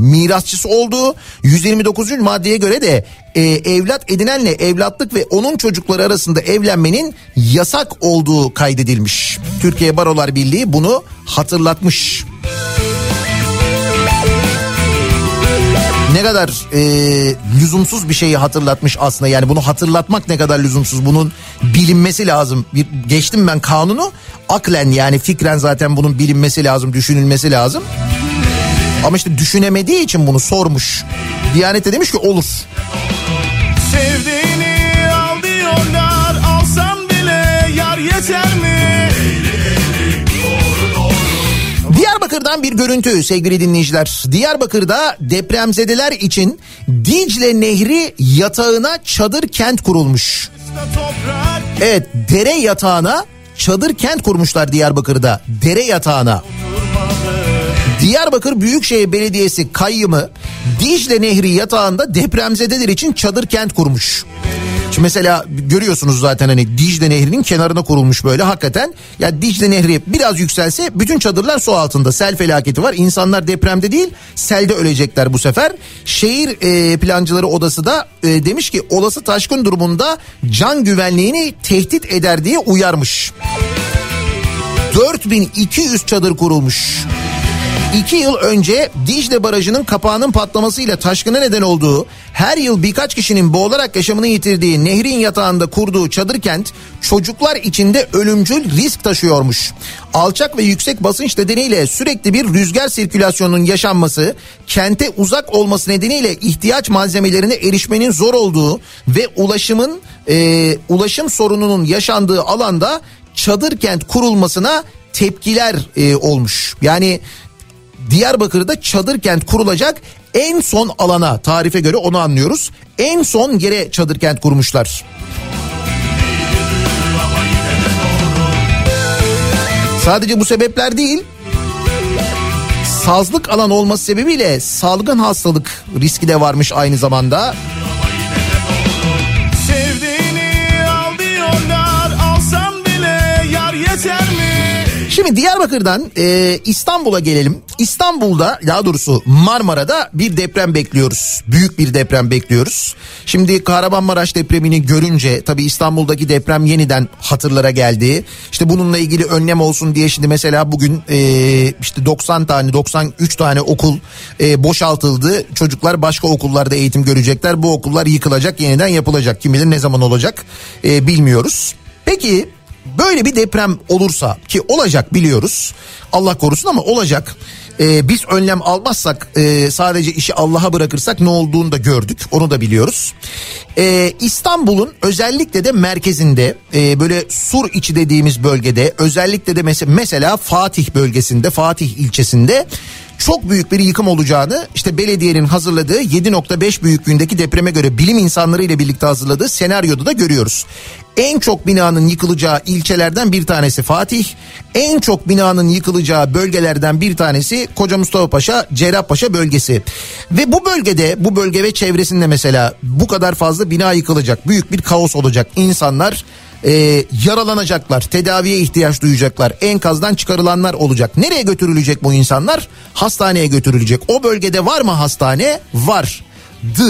Speaker 1: mirasçısı olduğu 129. maddeye göre de e, evlat edinenle evlatlık ve onun çocukları arasında evlenmenin yasak olduğu kaydedilmiş. Türkiye Barolar Birliği bunu hatırlatmış. Ne kadar e, lüzumsuz bir şeyi hatırlatmış aslında yani bunu hatırlatmak ne kadar lüzumsuz bunun bilinmesi lazım. Bir, geçtim ben kanunu aklen yani fikren zaten bunun bilinmesi lazım düşünülmesi lazım. Ama işte düşünemediği için bunu sormuş. Diyanet de demiş ki olur.
Speaker 8: Sevdiğini al diyorlar alsam bile yar yeter mi?
Speaker 1: Diyarbakır'dan bir görüntü sevgili dinleyiciler. Diyarbakır'da depremzedeler için Dicle Nehri yatağına çadır kent kurulmuş.
Speaker 8: Toprak
Speaker 1: Evet dere yatağına çadır kent kurmuşlar Diyarbakır'da. Dere yatağına. Diyarbakır Büyükşehir Belediyesi kayyımı Dicle Nehri yatağında depremzedeler için çadır kent kurmuş. Şimdi mesela görüyorsunuz zaten hani Dicle Nehri'nin kenarına kurulmuş böyle hakikaten. Ya Dicle Nehri biraz yükselse bütün çadırlar su altında. Sel felaketi var. İnsanlar depremde değil selde ölecekler bu sefer. Şehir e, plancıları odası da e, demiş ki olası taşkın durumunda can güvenliğini tehdit eder diye uyarmış. 4200 çadır kurulmuş. İki yıl önce Dicle Barajı'nın kapağının patlamasıyla taşkına neden olduğu, her yıl birkaç kişinin boğularak yaşamını yitirdiği nehrin yatağında kurduğu çadır kent çocuklar içinde ölümcül risk taşıyormuş. Alçak ve yüksek basınç nedeniyle sürekli bir rüzgar sirkülasyonunun yaşanması, kente uzak olması nedeniyle ihtiyaç malzemelerine erişmenin zor olduğu ve ulaşımın e, ulaşım sorununun yaşandığı alanda çadır kent kurulmasına tepkiler e, olmuş. Yani Diyarbakır'da çadır kent kurulacak en son alana tarife göre onu anlıyoruz. En son yere çadır kent kurmuşlar. Sadece bu sebepler değil. Sazlık alan olması sebebiyle salgın hastalık riski de varmış aynı zamanda.
Speaker 8: sevdiğini al diyorlar alsam bile yar yeter?
Speaker 1: Şimdi Diyarbakır'dan e, İstanbul'a gelelim. İstanbul'da daha doğrusu Marmara'da bir deprem bekliyoruz. Büyük bir deprem bekliyoruz. Şimdi Kahramanmaraş depremini görünce tabii İstanbul'daki deprem yeniden hatırlara geldi. İşte bununla ilgili önlem olsun diye şimdi mesela bugün e, işte 90 tane 93 tane okul e, boşaltıldı. Çocuklar başka okullarda eğitim görecekler. Bu okullar yıkılacak yeniden yapılacak. Kim bilir ne zaman olacak e, bilmiyoruz. Peki böyle bir deprem olursa ki olacak biliyoruz. Allah korusun ama olacak. Ee, biz önlem almazsak e, sadece işi Allah'a bırakırsak ne olduğunu da gördük. Onu da biliyoruz. Ee, İstanbul'un özellikle de merkezinde e, böyle sur içi dediğimiz bölgede özellikle de mesela, mesela Fatih bölgesinde Fatih ilçesinde çok büyük bir yıkım olacağını işte belediyenin hazırladığı 7.5 büyüklüğündeki depreme göre bilim insanları ile birlikte hazırladığı senaryoda da görüyoruz. En çok binanın yıkılacağı ilçelerden bir tanesi Fatih. En çok binanın yıkılacağı bölgelerden bir tanesi Koca Mustafa Paşa, Cerrahpaşa bölgesi. Ve bu bölgede, bu bölge ve çevresinde mesela bu kadar fazla bina yıkılacak. Büyük bir kaos olacak. İnsanlar e, yaralanacaklar, tedaviye ihtiyaç duyacaklar, enkazdan çıkarılanlar olacak. Nereye götürülecek bu insanlar? Hastaneye götürülecek. O bölgede var mı hastane? Var. D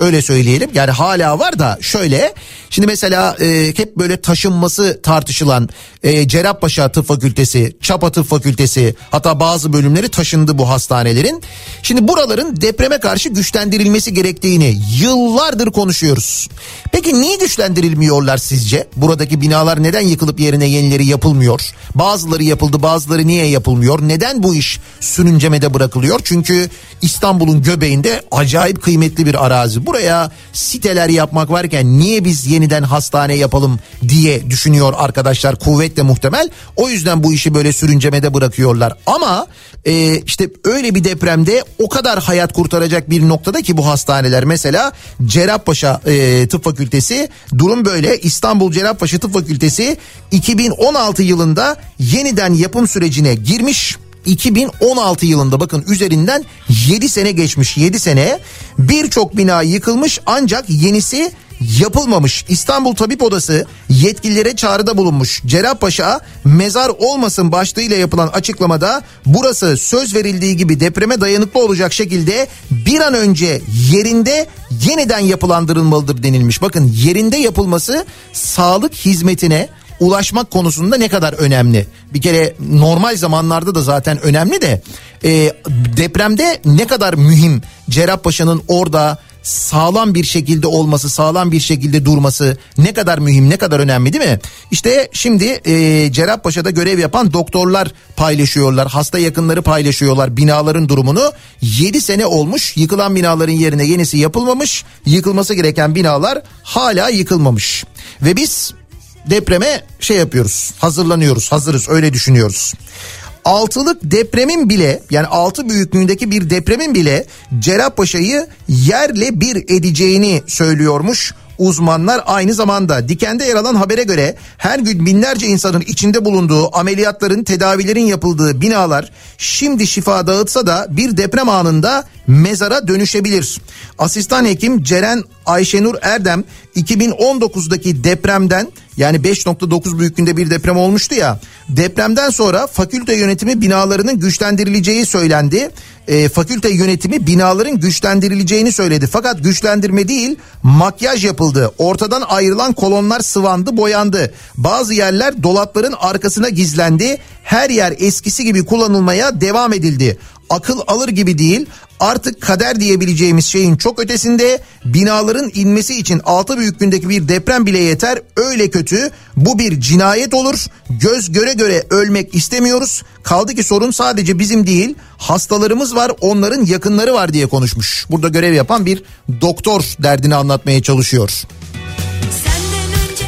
Speaker 1: Öyle söyleyelim. Yani hala var da şöyle. Şimdi mesela e, hep böyle taşınması tartışılan e, Cerrahpaşa Tıp Fakültesi, Çapa Tıp Fakültesi hatta bazı bölümleri taşındı bu hastanelerin. Şimdi buraların depreme karşı güçlendirilmesi gerektiğini yıllardır konuşuyoruz. Peki niye güçlendirilmiyorlar sizce? Buradaki binalar neden yıkılıp yerine yenileri yapılmıyor? Bazıları yapıldı bazıları niye yapılmıyor? Neden bu iş sürüncemede bırakılıyor? Çünkü İstanbul'un göbeğinde acayip kıymetli bir arazi. Buraya siteler yapmak varken niye biz yeniden hastane yapalım diye düşünüyor arkadaşlar kuvvetle muhtemel. O yüzden bu işi böyle sürüncemede bırakıyorlar. Ama e, işte öyle bir depremde o kadar hayat kurtaracak bir noktada ki bu hastaneler mesela Cerrahpaşa e, Tıp Fakültesi durum böyle. İstanbul Cerrahpaşa Tıp Fakültesi 2016 yılında yeniden yapım sürecine girmiş. 2016 yılında bakın üzerinden 7 sene geçmiş 7 sene birçok bina yıkılmış ancak yenisi yapılmamış. İstanbul Tabip Odası yetkililere çağrıda bulunmuş. Cerrahpaşa mezar olmasın başlığıyla yapılan açıklamada burası söz verildiği gibi depreme dayanıklı olacak şekilde bir an önce yerinde yeniden yapılandırılmalıdır denilmiş. Bakın yerinde yapılması sağlık hizmetine ulaşmak konusunda ne kadar önemli. Bir kere normal zamanlarda da zaten önemli de e, depremde ne kadar mühim Cerrahpaşa'nın orada sağlam bir şekilde olması, sağlam bir şekilde durması ne kadar mühim, ne kadar önemli değil mi? İşte şimdi e, Cerrahpaşa'da görev yapan doktorlar paylaşıyorlar, hasta yakınları paylaşıyorlar binaların durumunu. 7 sene olmuş, yıkılan binaların yerine yenisi yapılmamış, yıkılması gereken binalar hala yıkılmamış. Ve biz depreme şey yapıyoruz, hazırlanıyoruz, hazırız öyle düşünüyoruz. Altılık depremin bile yani altı büyüklüğündeki bir depremin bile Cerrahpaşa'yı yerle bir edeceğini söylüyormuş uzmanlar aynı zamanda dikende yer alan habere göre her gün binlerce insanın içinde bulunduğu ameliyatların tedavilerin yapıldığı binalar şimdi şifa dağıtsa da bir deprem anında mezara dönüşebilir. Asistan hekim Ceren Ayşenur Erdem 2019'daki depremden yani 5.9 büyüklüğünde bir deprem olmuştu ya. Depremden sonra fakülte yönetimi binalarının güçlendirileceği söylendi. E, fakülte yönetimi binaların güçlendirileceğini söyledi. Fakat güçlendirme değil makyaj yapıldı. Ortadan ayrılan kolonlar sıvandı boyandı. Bazı yerler dolapların arkasına gizlendi. Her yer eskisi gibi kullanılmaya devam edildi akıl alır gibi değil. Artık kader diyebileceğimiz şeyin çok ötesinde binaların inmesi için altı büyüklüğündeki bir deprem bile yeter. Öyle kötü bu bir cinayet olur. Göz göre göre ölmek istemiyoruz. Kaldı ki sorun sadece bizim değil hastalarımız var onların yakınları var diye konuşmuş. Burada görev yapan bir doktor derdini anlatmaya çalışıyor.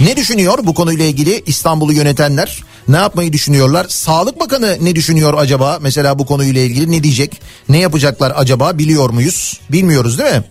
Speaker 1: Ne düşünüyor bu konuyla ilgili İstanbul'u yönetenler? Ne yapmayı düşünüyorlar? Sağlık Bakanı ne düşünüyor acaba? Mesela bu konuyla ilgili ne diyecek? Ne yapacaklar acaba biliyor muyuz? Bilmiyoruz değil mi?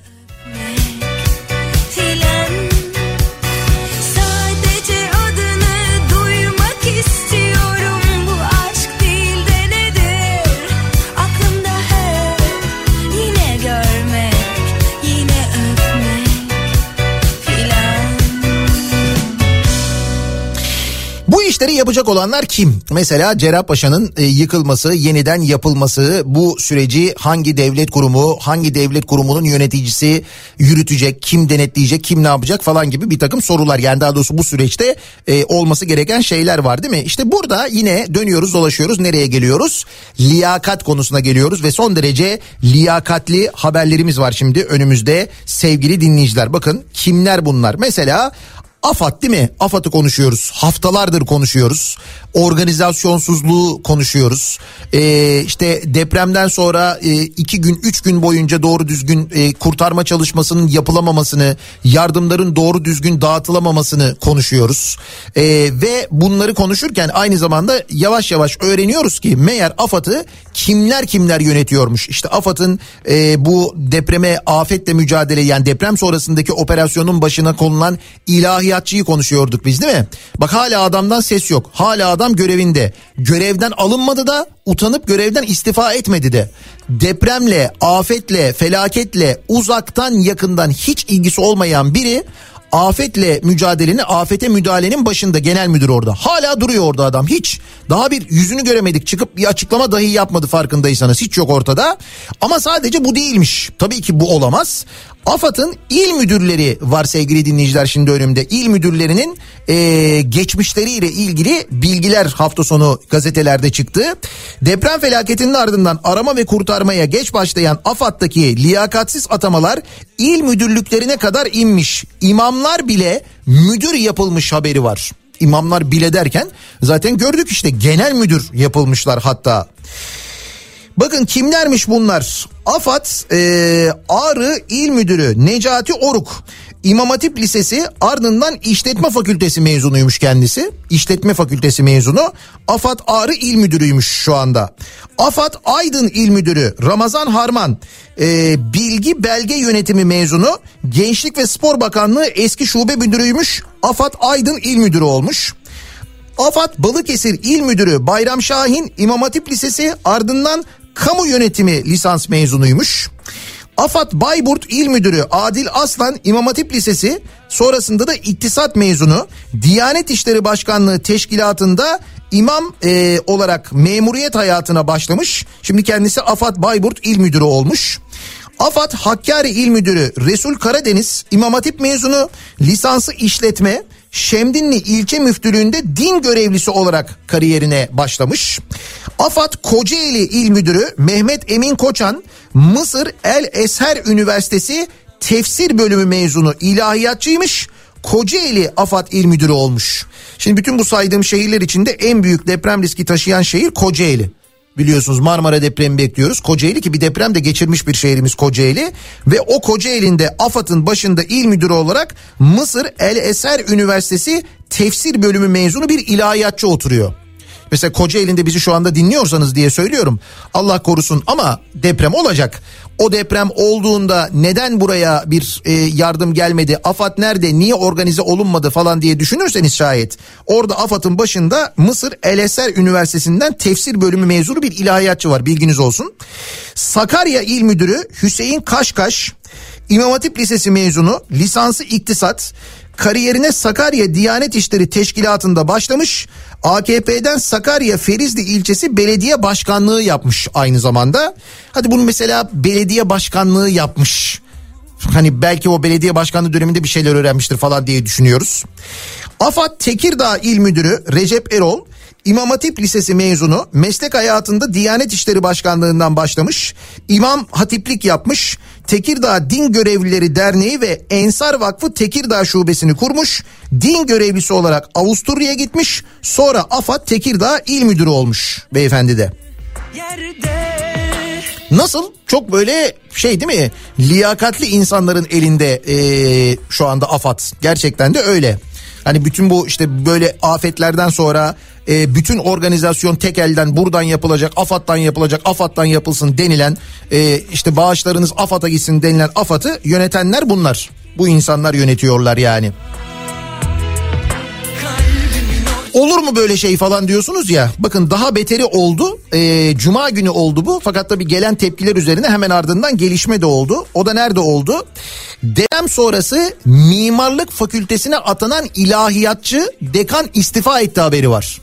Speaker 1: İşleri yapacak olanlar kim? Mesela Cerrahpaşa'nın e, yıkılması, yeniden yapılması, bu süreci hangi devlet kurumu, hangi devlet kurumunun yöneticisi yürütecek, kim denetleyecek, kim ne yapacak falan gibi bir takım sorular. Yani daha doğrusu bu süreçte e, olması gereken şeyler var değil mi? İşte burada yine dönüyoruz dolaşıyoruz nereye geliyoruz? Liyakat konusuna geliyoruz ve son derece liyakatli haberlerimiz var şimdi önümüzde sevgili dinleyiciler. Bakın kimler bunlar? Mesela AFAD değil mi? AFAD'ı konuşuyoruz. Haftalardır konuşuyoruz. Organizasyonsuzluğu konuşuyoruz. Ee, işte depremden sonra e, iki gün, üç gün boyunca doğru düzgün e, kurtarma çalışmasının yapılamamasını, yardımların doğru düzgün dağıtılamamasını konuşuyoruz. Ee, ve bunları konuşurken aynı zamanda yavaş yavaş öğreniyoruz ki meğer AFAD'ı kimler kimler yönetiyormuş. İşte AFAD'ın e, bu depreme afetle mücadele yani deprem sonrasındaki operasyonun başına konulan ilahiyatçıyı konuşuyorduk biz değil mi? Bak hala adamdan ses yok. Hala adam görevinde. Görevden alınmadı da utanıp görevden istifa etmedi de. Depremle, afetle, felaketle uzaktan yakından hiç ilgisi olmayan biri afetle mücadelenin, afete müdahalenin başında genel müdür orada. Hala duruyor orada adam. Hiç daha bir yüzünü göremedik. Çıkıp bir açıklama dahi yapmadı farkındaysanız. Hiç yok ortada. Ama sadece bu değilmiş. Tabii ki bu olamaz. AFAD'ın il müdürleri var sevgili dinleyiciler şimdi önümde. İl müdürlerinin e, geçmişleriyle ilgili bilgiler hafta sonu gazetelerde çıktı. Deprem felaketinin ardından arama ve kurtarmaya geç başlayan AFAD'daki liyakatsiz atamalar il müdürlüklerine kadar inmiş. İmamlar bile müdür yapılmış haberi var. İmamlar bile derken zaten gördük işte genel müdür yapılmışlar hatta. Bakın kimlermiş bunlar? AFAD e, Ağrı İl Müdürü Necati Oruk. İmam Hatip Lisesi ardından İşletme Fakültesi mezunuymuş kendisi. İşletme Fakültesi mezunu. AFAD Ağrı İl Müdürüymüş şu anda. AFAD Aydın İl Müdürü Ramazan Harman. e, Bilgi Belge Yönetimi mezunu. Gençlik ve Spor Bakanlığı eski şube müdürüymüş. AFAD Aydın İl Müdürü olmuş. AFAD Balıkesir İl Müdürü Bayram Şahin İmam Hatip Lisesi ardından kamu yönetimi lisans mezunuymuş. AFAD Bayburt İl Müdürü Adil Aslan İmam Hatip Lisesi sonrasında da iktisat mezunu. Diyanet İşleri Başkanlığı Teşkilatı'nda imam e, olarak memuriyet hayatına başlamış. Şimdi kendisi AFAD Bayburt İl Müdürü olmuş. AFAD Hakkari İl Müdürü Resul Karadeniz İmam Hatip mezunu lisansı işletme Şemdinli ilçe müftülüğünde din görevlisi olarak kariyerine başlamış. AFAD Kocaeli İl Müdürü Mehmet Emin Koçan Mısır El Esher Üniversitesi tefsir bölümü mezunu ilahiyatçıymış. Kocaeli AFAD İl Müdürü olmuş. Şimdi bütün bu saydığım şehirler içinde en büyük deprem riski taşıyan şehir Kocaeli. Biliyorsunuz Marmara depremi bekliyoruz. Kocaeli ki bir deprem de geçirmiş bir şehrimiz Kocaeli. Ve o Kocaeli'nde AFAD'ın başında il müdürü olarak Mısır El Eser Üniversitesi tefsir bölümü mezunu bir ilahiyatçı oturuyor. Mesela Kocaeli'nde bizi şu anda dinliyorsanız diye söylüyorum. Allah korusun ama deprem olacak. O deprem olduğunda neden buraya bir e, yardım gelmedi? AFAD nerede? Niye organize olunmadı falan diye düşünürseniz şayet. Orada AFAD'ın başında Mısır El Eser Üniversitesi'nden tefsir bölümü mezunu bir ilahiyatçı var. Bilginiz olsun. Sakarya İl Müdürü Hüseyin Kaşkaş İmam Hatip Lisesi mezunu, lisansı iktisat, kariyerine Sakarya Diyanet İşleri Teşkilatı'nda başlamış. AKP'den Sakarya Ferizli ilçesi belediye başkanlığı yapmış aynı zamanda. Hadi bunu mesela belediye başkanlığı yapmış. Hani belki o belediye başkanlığı döneminde bir şeyler öğrenmiştir falan diye düşünüyoruz. AFAD Tekirdağ İl Müdürü Recep Erol İmam Hatip Lisesi mezunu meslek hayatında Diyanet İşleri Başkanlığından başlamış. İmam hatiplik yapmış. Tekirdağ Din Görevlileri Derneği ve Ensar Vakfı Tekirdağ Şubesini kurmuş. Din görevlisi olarak Avusturya'ya gitmiş. Sonra AFAD Tekirdağ İl Müdürü olmuş beyefendi de. Nasıl? Çok böyle şey değil mi? Liyakatli insanların elinde eee, şu anda AFAD. Gerçekten de öyle. Hani bütün bu işte böyle afetlerden sonra e, bütün organizasyon tek elden buradan yapılacak, AFAD'dan yapılacak, AFAD'dan yapılsın denilen e, işte bağışlarınız AFAD'a gitsin denilen AFAD'ı yönetenler bunlar. Bu insanlar yönetiyorlar yani. Olur mu böyle şey falan diyorsunuz ya. Bakın daha beteri oldu. Ee, Cuma günü oldu bu. Fakat tabii gelen tepkiler üzerine hemen ardından gelişme de oldu. O da nerede oldu? Deprem sonrası mimarlık fakültesine atanan ilahiyatçı dekan istifa etti haberi var.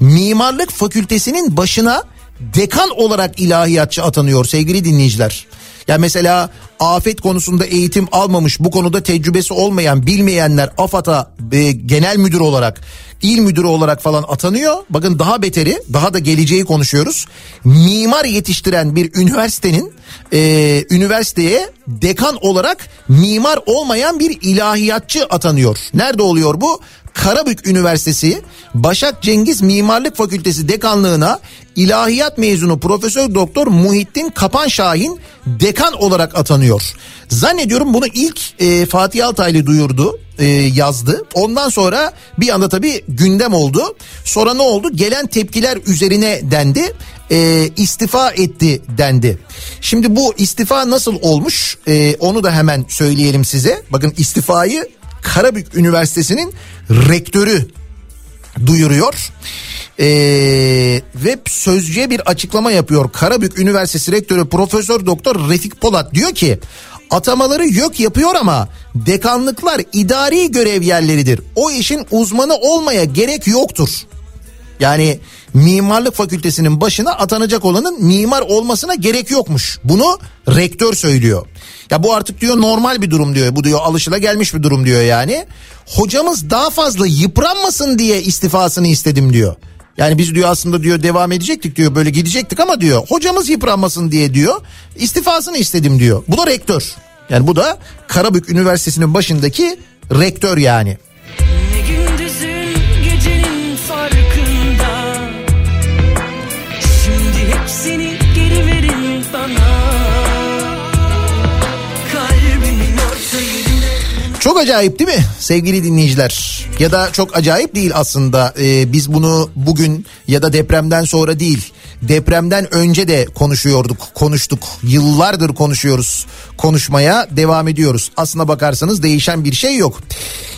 Speaker 1: Mimarlık fakültesinin başına dekan olarak ilahiyatçı atanıyor sevgili dinleyiciler. Ya mesela afet konusunda eğitim almamış, bu konuda tecrübesi olmayan, bilmeyenler AFAD'a e, genel müdür olarak, il müdürü olarak falan atanıyor. Bakın daha beteri, daha da geleceği konuşuyoruz. Mimar yetiştiren bir üniversitenin e, üniversiteye dekan olarak mimar olmayan bir ilahiyatçı atanıyor. Nerede oluyor bu? Karabük Üniversitesi Başak Cengiz Mimarlık Fakültesi dekanlığına ilahiyat mezunu Profesör Doktor Muhittin Kapan Şahin dekan olarak atanıyor. Zannediyorum bunu ilk e, Fatih Altaylı duyurdu, e, yazdı. Ondan sonra bir anda tabii gündem oldu. Sonra ne oldu? Gelen tepkiler üzerine dendi. E, istifa etti dendi. Şimdi bu istifa nasıl olmuş? E, onu da hemen söyleyelim size. Bakın istifayı Karabük Üniversitesi'nin rektörü duyuruyor. Ee, ve sözcüye bir açıklama yapıyor. Karabük Üniversitesi Rektörü Profesör Doktor Refik Polat diyor ki Atamaları YÖK yapıyor ama dekanlıklar idari görev yerleridir. O işin uzmanı olmaya gerek yoktur. Yani mimarlık fakültesinin başına atanacak olanın mimar olmasına gerek yokmuş. Bunu rektör söylüyor. Ya bu artık diyor normal bir durum diyor. Bu diyor alışıla gelmiş bir durum diyor yani. Hocamız daha fazla yıpranmasın diye istifasını istedim diyor. Yani biz diyor aslında diyor devam edecektik diyor böyle gidecektik ama diyor hocamız yıpranmasın diye diyor istifasını istedim diyor. Bu da rektör. Yani bu da Karabük Üniversitesi'nin başındaki rektör yani. Çok acayip değil mi sevgili dinleyiciler? Ya da çok acayip değil aslında. Ee, biz bunu bugün ya da depremden sonra değil. Depremden önce de konuşuyorduk, konuştuk. Yıllardır konuşuyoruz. Konuşmaya devam ediyoruz. Aslına bakarsanız değişen bir şey yok.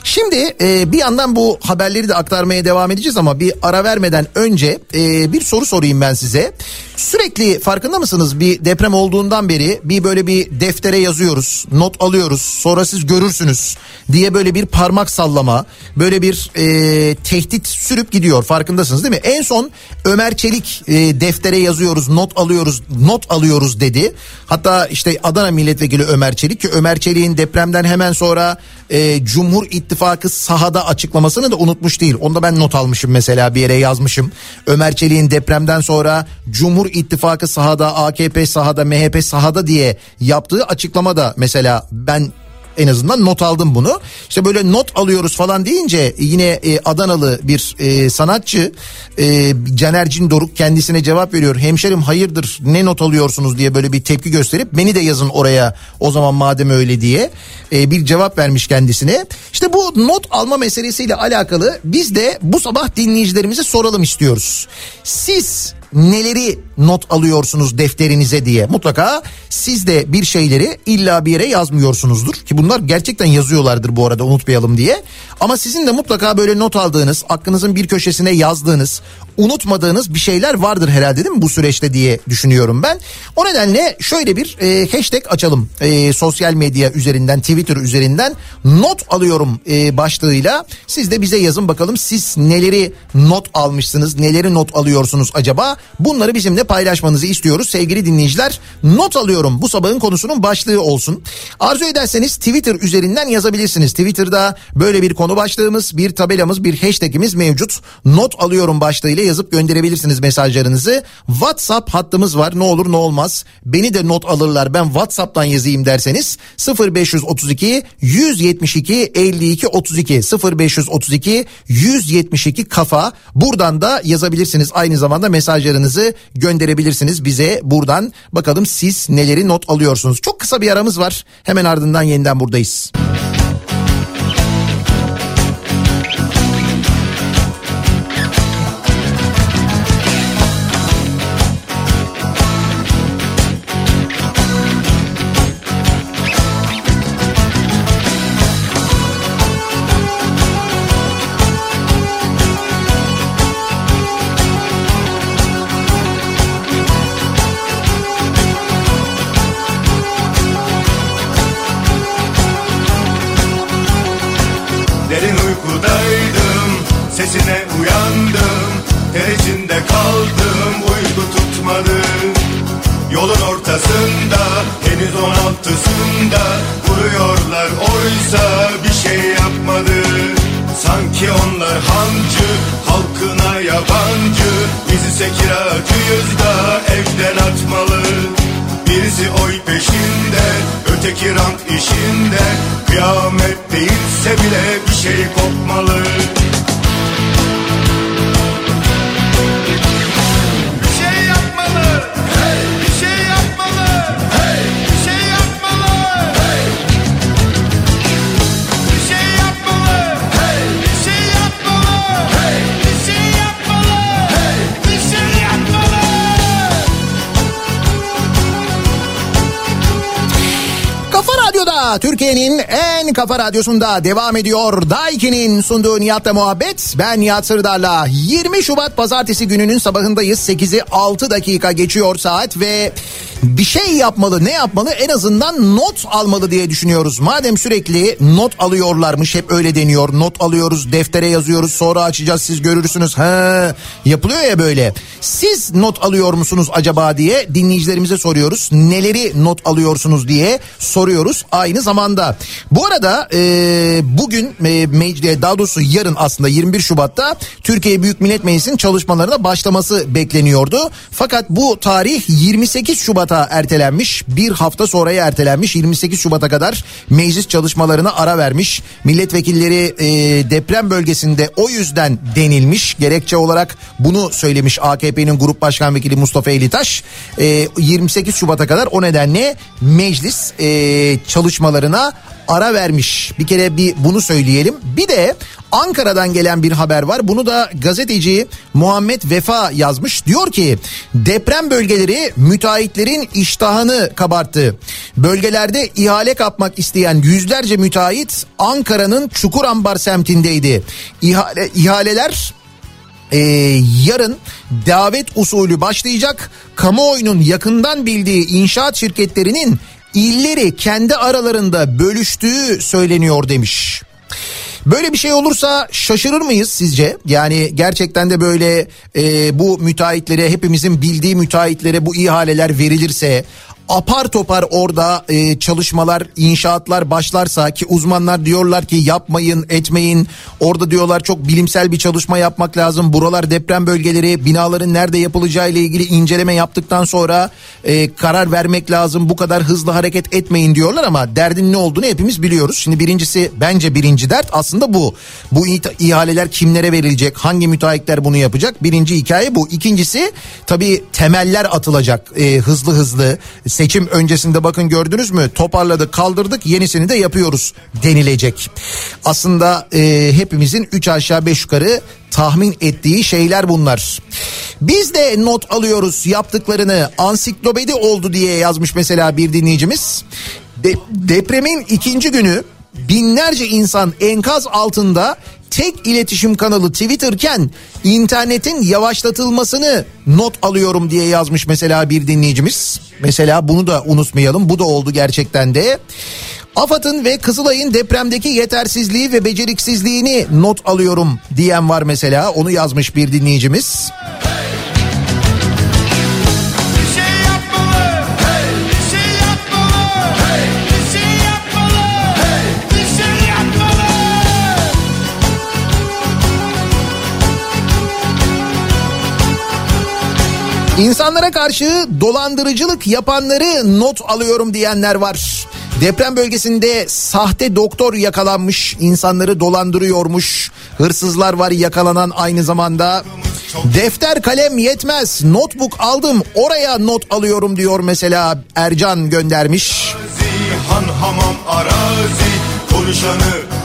Speaker 1: Şimdi e, bir yandan bu haberleri de aktarmaya devam edeceğiz ama bir ara vermeden önce e, bir soru sorayım ben size. Sürekli farkında mısınız bir deprem olduğundan beri bir böyle bir deftere yazıyoruz, not alıyoruz. Sonra siz görürsünüz diye böyle bir parmak sallama, böyle bir e, tehdit sürüp gidiyor. Farkındasınız değil mi? En son Ömer Çelik e, deftere yazıyoruz, not alıyoruz, not alıyoruz dedi. Hatta işte Adana Milletvekili Ömer Çelik ki Ömer Çelik'in depremden hemen sonra e, Cumhur İttifakı sahada açıklamasını da unutmuş değil. Onda ben not almışım mesela bir yere yazmışım. Ömer Çelik'in depremden sonra Cumhur İttifakı sahada, AKP sahada, MHP sahada diye yaptığı açıklama da mesela ben en azından not aldım bunu. İşte böyle not alıyoruz falan deyince yine e, Adanalı bir e, sanatçı e, Caner Cindoruk kendisine cevap veriyor. Hemşerim hayırdır ne not alıyorsunuz diye böyle bir tepki gösterip beni de yazın oraya o zaman madem öyle diye e, bir cevap vermiş kendisine. İşte bu not alma meselesiyle alakalı biz de bu sabah dinleyicilerimize soralım istiyoruz. Siz neleri not alıyorsunuz defterinize diye. Mutlaka siz de bir şeyleri illa bir yere yazmıyorsunuzdur. Ki bunlar gerçekten yazıyorlardır bu arada unutmayalım diye. Ama sizin de mutlaka böyle not aldığınız aklınızın bir köşesine yazdığınız unutmadığınız bir şeyler vardır herhalde değil mi bu süreçte diye düşünüyorum ben. O nedenle şöyle bir e, hashtag açalım. E, sosyal medya üzerinden Twitter üzerinden not alıyorum e, başlığıyla. Siz de bize yazın bakalım siz neleri not almışsınız neleri not alıyorsunuz acaba? Bunları bizimle paylaşmanızı istiyoruz. Sevgili dinleyiciler not alıyorum. Bu sabahın konusunun başlığı olsun. Arzu ederseniz Twitter üzerinden yazabilirsiniz. Twitter'da böyle bir konu başlığımız bir tabelamız bir hashtagimiz mevcut. Not alıyorum başlığıyla yazıp gönderebilirsiniz mesajlarınızı. WhatsApp hattımız var. Ne olur ne olmaz. Beni de not alırlar. Ben WhatsApp'tan yazayım derseniz 0532 172 52 32 0532 172 kafa. Buradan da yazabilirsiniz. Aynı zamanda mesajlarınızı gönderebilirsiniz bize buradan. Bakalım siz neleri not alıyorsunuz? Çok kısa bir aramız var. Hemen ardından yeniden buradayız.
Speaker 2: Derin kopmalı
Speaker 1: Türkiye'nin en kafa radyosunda devam ediyor. Daiki'nin sunduğu Nihat'la muhabbet. Ben Nihat Sırdar'la 20 Şubat pazartesi gününün sabahındayız. 8'i 6 dakika geçiyor saat ve bir şey yapmalı ne yapmalı en azından not almalı diye düşünüyoruz. Madem sürekli not alıyorlarmış hep öyle deniyor not alıyoruz deftere yazıyoruz sonra açacağız siz görürsünüz. He, yapılıyor ya böyle. Siz not alıyor musunuz acaba diye dinleyicilerimize soruyoruz. Neleri not alıyorsunuz diye soruyoruz aynı zamanda. Bu arada e, bugün e, meclis daha doğrusu yarın aslında 21 Şubat'ta Türkiye Büyük Millet Meclisi'nin çalışmalarına başlaması bekleniyordu. Fakat bu tarih 28 Şubat'a ertelenmiş. Bir hafta sonraya ertelenmiş. 28 Şubat'a kadar meclis çalışmalarına ara vermiş. Milletvekilleri e, deprem bölgesinde o yüzden denilmiş. Gerekçe olarak bunu söylemiş AKP'nin Grup Başkan Vekili Mustafa Elitaş. E, 28 Şubat'a kadar o nedenle meclis e, çalışmalarına ara vermiş. Bir kere bir bunu söyleyelim. Bir de Ankara'dan gelen bir haber var. Bunu da gazeteci Muhammed Vefa yazmış. Diyor ki deprem bölgeleri müteahhitlerin iştahını kabarttı. Bölgelerde ihale kapmak isteyen yüzlerce müteahhit Ankara'nın Çukurambar semtindeydi. İhale, ihaleler ee, yarın davet usulü başlayacak. Kamuoyunun yakından bildiği inşaat şirketlerinin illeri kendi aralarında bölüştüğü söyleniyor demiş. Böyle bir şey olursa şaşırır mıyız sizce? Yani gerçekten de böyle e, bu müteahhitlere hepimizin bildiği müteahhitlere bu ihaleler verilirse apar topar orada e, çalışmalar, inşaatlar başlarsa ki uzmanlar diyorlar ki yapmayın, etmeyin. Orada diyorlar çok bilimsel bir çalışma yapmak lazım. Buralar deprem bölgeleri, binaların nerede yapılacağı ile ilgili inceleme yaptıktan sonra e, karar vermek lazım. Bu kadar hızlı hareket etmeyin diyorlar ama derdin ne olduğunu hepimiz biliyoruz. Şimdi birincisi bence birinci dert aslında bu. Bu ihaleler kimlere verilecek? Hangi müteahhitler bunu yapacak? Birinci hikaye bu. İkincisi tabii temeller atılacak e, hızlı hızlı seçim öncesinde bakın gördünüz mü toparladık kaldırdık yenisini de yapıyoruz denilecek. Aslında e, hepimizin 3 aşağı 5 yukarı tahmin ettiği şeyler bunlar. Biz de not alıyoruz yaptıklarını ansiklopedi oldu diye yazmış mesela bir dinleyicimiz. De, depremin ikinci günü binlerce insan enkaz altında tek iletişim kanalı Twitter'ken internetin yavaşlatılmasını not alıyorum diye yazmış mesela bir dinleyicimiz. Mesela bunu da unutmayalım. Bu da oldu gerçekten de. AFAD'ın ve Kızılay'ın depremdeki yetersizliği ve beceriksizliğini not alıyorum diyen var mesela. Onu yazmış bir dinleyicimiz.
Speaker 2: Bir
Speaker 1: İnsanlara karşı dolandırıcılık yapanları not alıyorum diyenler var. Deprem bölgesinde sahte doktor yakalanmış, insanları dolandırıyormuş. Hırsızlar var yakalanan aynı zamanda. Defter kalem yetmez, notebook aldım, oraya not alıyorum diyor mesela Ercan göndermiş.
Speaker 2: Han hamam arazi, konuşanı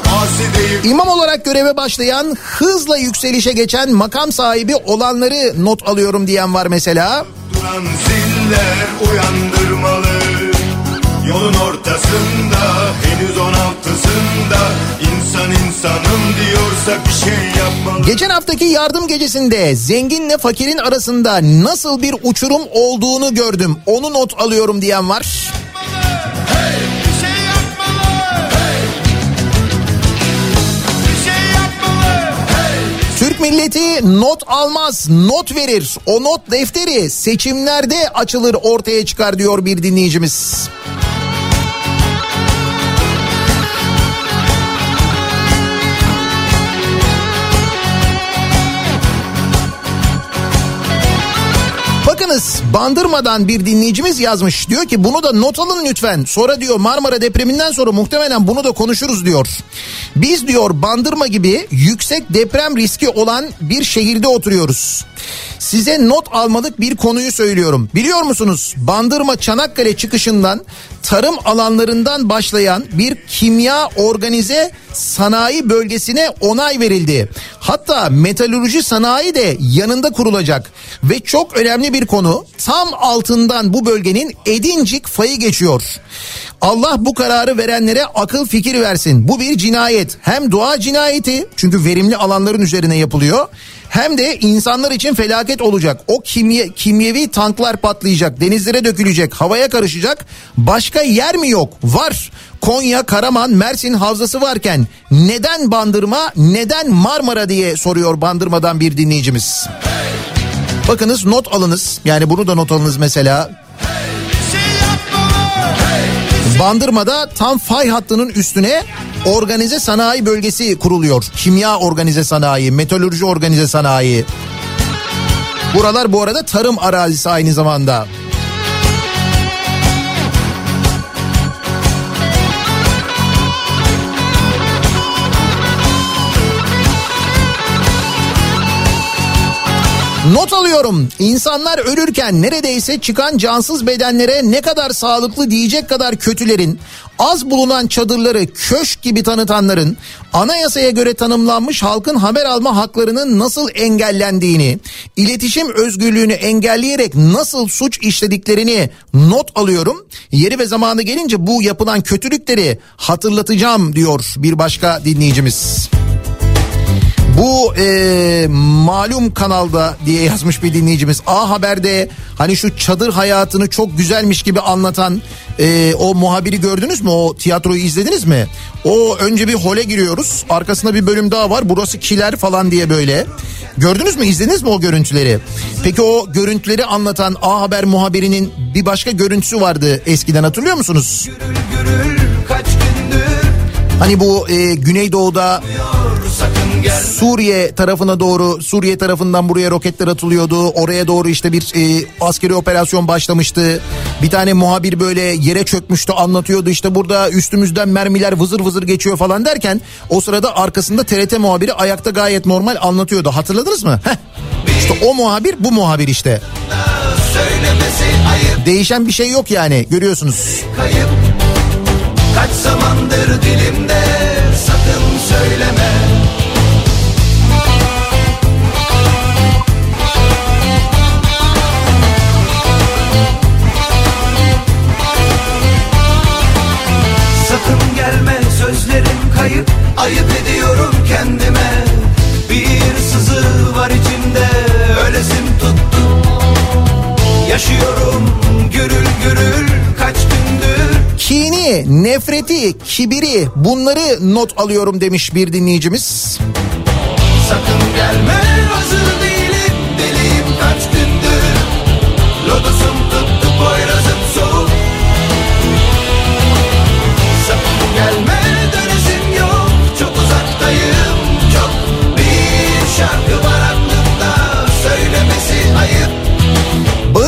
Speaker 1: İmam olarak göreve başlayan, hızla yükselişe geçen makam sahibi olanları not alıyorum diyen var mesela.
Speaker 2: duran ziller uyandırmalı. Yolun ortasında, henüz on altısında, insan insanım diyorsa bir şey yapmalı.
Speaker 1: Geçen haftaki yardım gecesinde zenginle fakirin arasında nasıl bir uçurum olduğunu gördüm. Onu not alıyorum diyen var. Milleti not almaz, not verir. O not defteri seçimlerde açılır ortaya çıkar diyor bir dinleyicimiz. Bakınız Bandırma'dan bir dinleyicimiz yazmış. Diyor ki bunu da not alın lütfen. Sonra diyor Marmara depreminden sonra muhtemelen bunu da konuşuruz diyor. Biz diyor Bandırma gibi yüksek deprem riski olan bir şehirde oturuyoruz. Size not almalık bir konuyu söylüyorum. Biliyor musunuz Bandırma Çanakkale çıkışından tarım alanlarından başlayan bir kimya organize sanayi bölgesine onay verildi. Hatta metalurji sanayi de yanında kurulacak ve çok önemli bir konu tam altından bu bölgenin Edincik fayı geçiyor. Allah bu kararı verenlere akıl fikir versin. Bu bir cinayet. Hem doğa cinayeti çünkü verimli alanların üzerine yapılıyor. hem de insanlar için felaket olacak. O kimye, kimyevi tanklar patlayacak, denizlere dökülecek, havaya karışacak. Başka yer mi yok? Var. Konya, Karaman, Mersin havzası varken neden Bandırma, neden Marmara diye soruyor Bandırma'dan bir dinleyicimiz. Bakınız not alınız. Yani bunu da not alınız mesela. Bandırma'da tam fay hattının üstüne organize sanayi bölgesi kuruluyor. Kimya organize sanayi, metalurji organize sanayi. Buralar bu arada tarım arazisi aynı zamanda. Not alıyorum. İnsanlar ölürken neredeyse çıkan cansız bedenlere ne kadar sağlıklı diyecek kadar kötülerin, az bulunan çadırları köşk gibi tanıtanların, anayasaya göre tanımlanmış halkın haber alma haklarının nasıl engellendiğini, iletişim özgürlüğünü engelleyerek nasıl suç işlediklerini not alıyorum. Yeri ve zamanı gelince bu yapılan kötülükleri hatırlatacağım diyor bir başka dinleyicimiz. Bu e, malum kanalda diye yazmış bir dinleyicimiz. A Haber'de hani şu çadır hayatını çok güzelmiş gibi anlatan e, o muhabiri gördünüz mü? O tiyatroyu izlediniz mi? O önce bir hole giriyoruz. Arkasında bir bölüm daha var. Burası kiler falan diye böyle. Gördünüz mü? İzlediniz mi o görüntüleri? Peki o görüntüleri anlatan A Haber muhabirinin bir başka görüntüsü vardı eskiden hatırlıyor musunuz?
Speaker 4: Kaç gündür
Speaker 1: Hani bu e, Güneydoğu'da Suriye tarafına doğru Suriye tarafından buraya roketler atılıyordu. Oraya doğru işte bir e, askeri operasyon başlamıştı. Bir tane muhabir böyle yere çökmüştü anlatıyordu. İşte burada üstümüzden mermiler vızır vızır geçiyor falan derken o sırada arkasında TRT muhabiri ayakta gayet normal anlatıyordu. Hatırladınız mı? Heh. İşte o muhabir bu muhabir işte. Değişen bir şey yok yani görüyorsunuz.
Speaker 4: kayıp Kaç zamandır dilimde sakın söyleme Yaşıyorum. Gürül gürül kaç gündür.
Speaker 1: Kini, nefreti, kibiri bunları not alıyorum demiş bir dinleyicimiz.
Speaker 4: Sakın gelme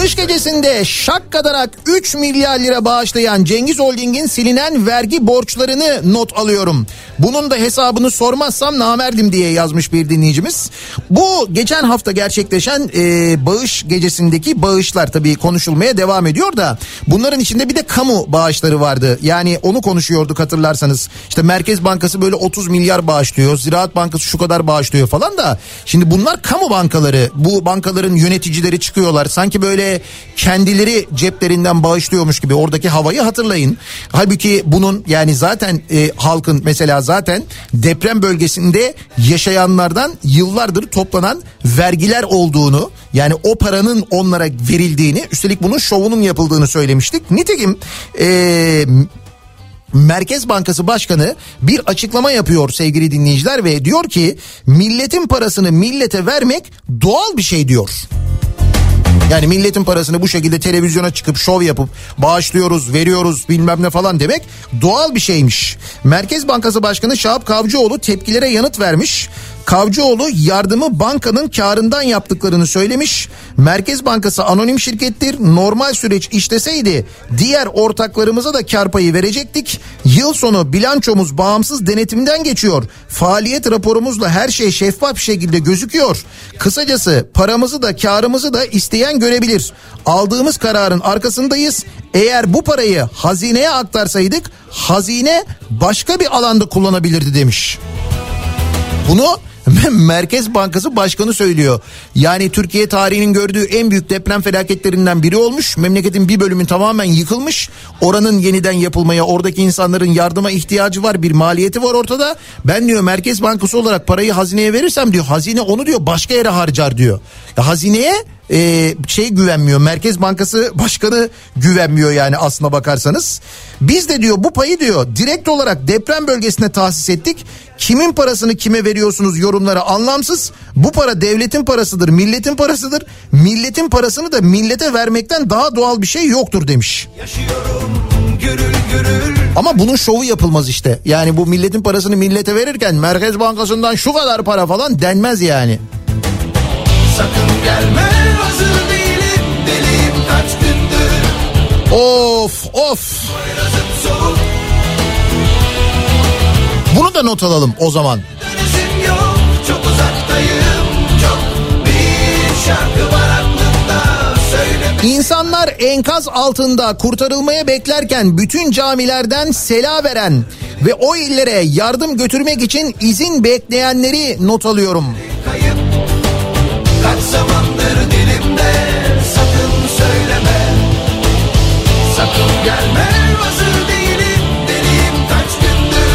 Speaker 1: Bağış gecesinde şakkadanak 3 milyar lira bağışlayan Cengiz Holding'in silinen vergi borçlarını not alıyorum. Bunun da hesabını sormazsam namerdim diye yazmış bir dinleyicimiz. Bu geçen hafta gerçekleşen e, bağış gecesindeki bağışlar tabii konuşulmaya devam ediyor da bunların içinde bir de kamu bağışları vardı. Yani onu konuşuyorduk hatırlarsanız. İşte Merkez Bankası böyle 30 milyar bağışlıyor. Ziraat Bankası şu kadar bağışlıyor falan da. Şimdi bunlar kamu bankaları. Bu bankaların yöneticileri çıkıyorlar. Sanki böyle kendileri ceplerinden bağışlıyormuş gibi oradaki havayı hatırlayın. Halbuki bunun yani zaten e, halkın mesela zaten deprem bölgesinde yaşayanlardan yıllardır toplanan vergiler olduğunu yani o paranın onlara verildiğini üstelik bunun şovunun yapıldığını söylemiştik. Nitekim e, Merkez Bankası Başkanı bir açıklama yapıyor sevgili dinleyiciler ve diyor ki milletin parasını millete vermek doğal bir şey diyor. Yani milletin parasını bu şekilde televizyona çıkıp şov yapıp bağışlıyoruz, veriyoruz bilmem ne falan demek doğal bir şeymiş. Merkez Bankası Başkanı Şahap Kavcıoğlu tepkilere yanıt vermiş. Kavcıoğlu yardımı bankanın karından yaptıklarını söylemiş. Merkez Bankası anonim şirkettir. Normal süreç işleseydi diğer ortaklarımıza da kar payı verecektik. Yıl sonu bilançomuz bağımsız denetimden geçiyor. Faaliyet raporumuzla her şey şeffaf bir şekilde gözüküyor. Kısacası paramızı da karımızı da isteyen görebilir. Aldığımız kararın arkasındayız. Eğer bu parayı hazineye aktarsaydık hazine başka bir alanda kullanabilirdi demiş. Bunu Merkez Bankası Başkanı söylüyor. Yani Türkiye tarihinin gördüğü en büyük deprem felaketlerinden biri olmuş. Memleketin bir bölümü tamamen yıkılmış. Oranın yeniden yapılmaya, oradaki insanların yardıma ihtiyacı var. Bir maliyeti var ortada. Ben diyor Merkez Bankası olarak parayı hazineye verirsem diyor hazine onu diyor başka yere harcar diyor. Ya hazineye e, şey güvenmiyor. Merkez Bankası Başkanı güvenmiyor yani aslına bakarsanız. Biz de diyor bu payı diyor direkt olarak deprem bölgesine tahsis ettik. Kimin parasını kime veriyorsunuz yorumlara anlamsız. Bu para devletin parasıdır, milletin parasıdır. Milletin parasını da millete vermekten daha doğal bir şey yoktur demiş. Ama bunun şovu yapılmaz işte. Yani bu milletin parasını millete verirken Merkez Bankası'ndan şu kadar para falan denmez yani.
Speaker 2: Sakın gelme
Speaker 1: Of of. Bunu da not alalım o zaman.
Speaker 2: yok Çok çok
Speaker 1: İnsanlar enkaz altında kurtarılmaya beklerken bütün camilerden sela veren ve o illere yardım götürmek için izin bekleyenleri not alıyorum.
Speaker 2: kayıp Kaç zamandır Sakın gelme hazır değilim deliyim kaç gündür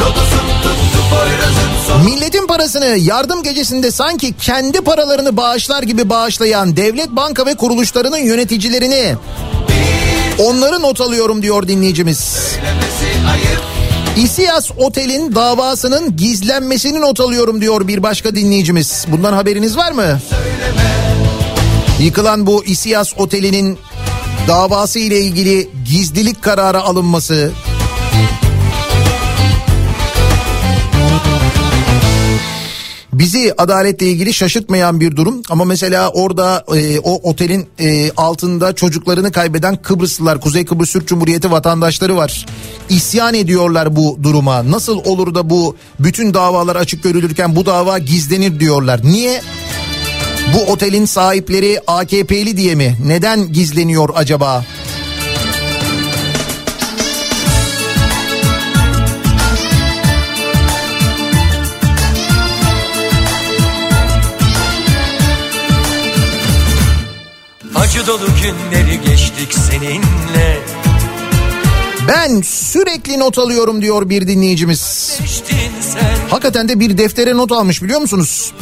Speaker 2: Lotusum tuttu Poyraz'ım son
Speaker 1: Milletin parasını yardım gecesinde sanki kendi paralarını bağışlar gibi bağışlayan devlet banka ve kuruluşlarının yöneticilerini onları not alıyorum diyor dinleyicimiz. İSİAS Otel'in davasının gizlenmesini not alıyorum diyor bir başka dinleyicimiz. Bundan haberiniz var mı? Yıkılan bu İSİAS Oteli'nin davası ile ilgili gizlilik kararı alınması. Bizi adaletle ilgili şaşırtmayan bir durum ama mesela orada e, o otelin e, altında çocuklarını kaybeden Kıbrıslılar, Kuzey Kıbrıs Türk Cumhuriyeti vatandaşları var. İsyan ediyorlar bu duruma. Nasıl olur da bu bütün davalar açık görülürken bu dava gizlenir diyorlar. Niye? Bu otelin sahipleri AKP'li diye mi? Neden gizleniyor acaba?
Speaker 4: Acı dolu günleri geçtik seninle
Speaker 1: Ben sürekli not alıyorum diyor bir dinleyicimiz. Hakikaten de bir deftere not almış biliyor musunuz?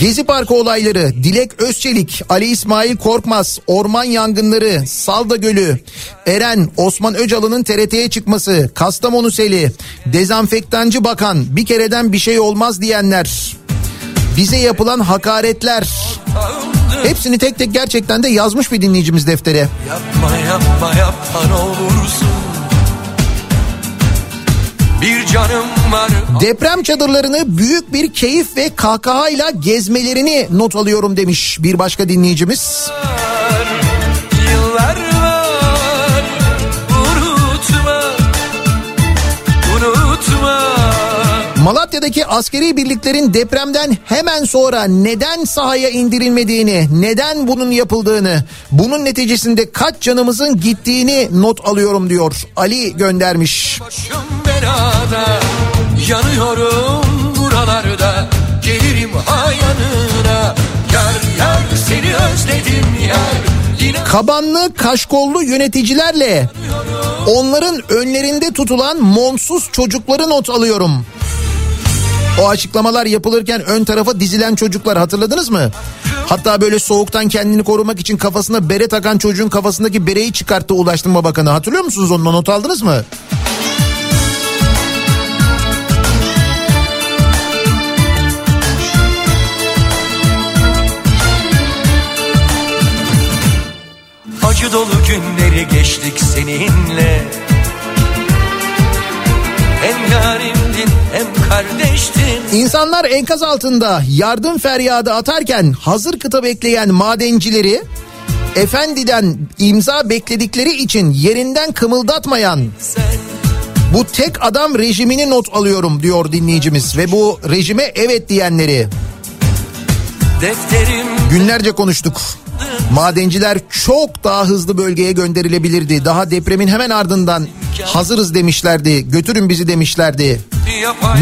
Speaker 1: Gezi Parkı olayları, Dilek Özçelik, Ali İsmail Korkmaz, orman yangınları, Salda Gölü, Eren, Osman Öcalan'ın TRT'ye çıkması, Kastamonu Seli, dezenfektancı bakan, bir kereden bir şey olmaz diyenler, bize yapılan hakaretler, hepsini tek tek gerçekten de yazmış bir dinleyicimiz deftere.
Speaker 4: Yapma yapma yapma olursun Bir canım var
Speaker 1: Deprem çadırlarını büyük bir keyif ve kahkahayla gezmelerini not alıyorum demiş bir başka dinleyicimiz.
Speaker 4: Yıllar var Unutma Unutma
Speaker 1: Malatya'daki askeri birliklerin depremden hemen sonra neden sahaya indirilmediğini, neden bunun yapıldığını, bunun neticesinde kaç canımızın gittiğini not alıyorum diyor. Ali göndermiş.
Speaker 4: Başım belada Yanıyorum buralarda Gelirim ha yanına Yar yar seni özledim yar Yine
Speaker 1: Kabanlı kaşkollu yöneticilerle onların önlerinde tutulan monsuz çocukları not alıyorum. O açıklamalar yapılırken ön tarafa dizilen çocuklar hatırladınız mı? Hatta böyle soğuktan kendini korumak için kafasına bere takan çocuğun kafasındaki bereyi çıkarttı Ulaştırma Bakanı. Hatırlıyor musunuz onu not aldınız mı?
Speaker 4: Acı dolu günleri geçtik seninle. Hem yarimdin hem kardeştin.
Speaker 1: İnsanlar enkaz altında yardım feryadı atarken hazır kıta bekleyen madencileri efendiden imza bekledikleri için yerinden kımıldatmayan
Speaker 4: sen
Speaker 1: bu tek adam rejimini not alıyorum diyor dinleyicimiz ve bu rejime evet diyenleri
Speaker 4: Defterim
Speaker 1: günlerce konuştuk. Madenciler çok daha hızlı bölgeye gönderilebilirdi. Daha depremin hemen ardından hazırız demişlerdi. Götürün bizi demişlerdi.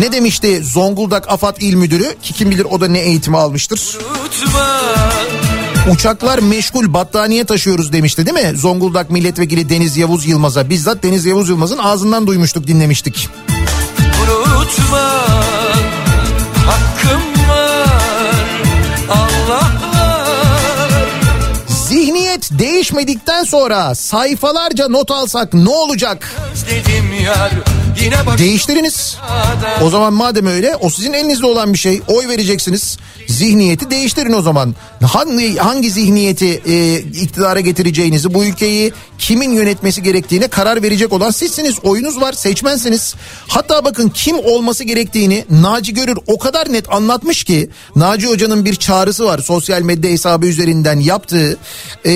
Speaker 1: Ne demişti Zonguldak Afat İl Müdürü ki kim bilir o da ne eğitimi almıştır. Uçaklar meşgul battaniye taşıyoruz demişti değil mi? Zonguldak Milletvekili Deniz Yavuz Yılmaz'a. Bizzat Deniz Yavuz Yılmaz'ın ağzından duymuştuk dinlemiştik.
Speaker 4: Unutma Hakkım
Speaker 1: değişmedikten sonra sayfalarca not alsak ne olacak?
Speaker 4: Dedim yar
Speaker 1: Değiştiriniz. O zaman madem öyle o sizin elinizde olan bir şey. Oy vereceksiniz. Zihniyeti değiştirin o zaman. Hangi, hangi zihniyeti e, iktidara getireceğinizi bu ülkeyi kimin yönetmesi gerektiğine karar verecek olan sizsiniz. Oyunuz var seçmensiniz. Hatta bakın kim olması gerektiğini Naci Görür o kadar net anlatmış ki Naci Hoca'nın bir çağrısı var sosyal medya hesabı üzerinden yaptığı. E,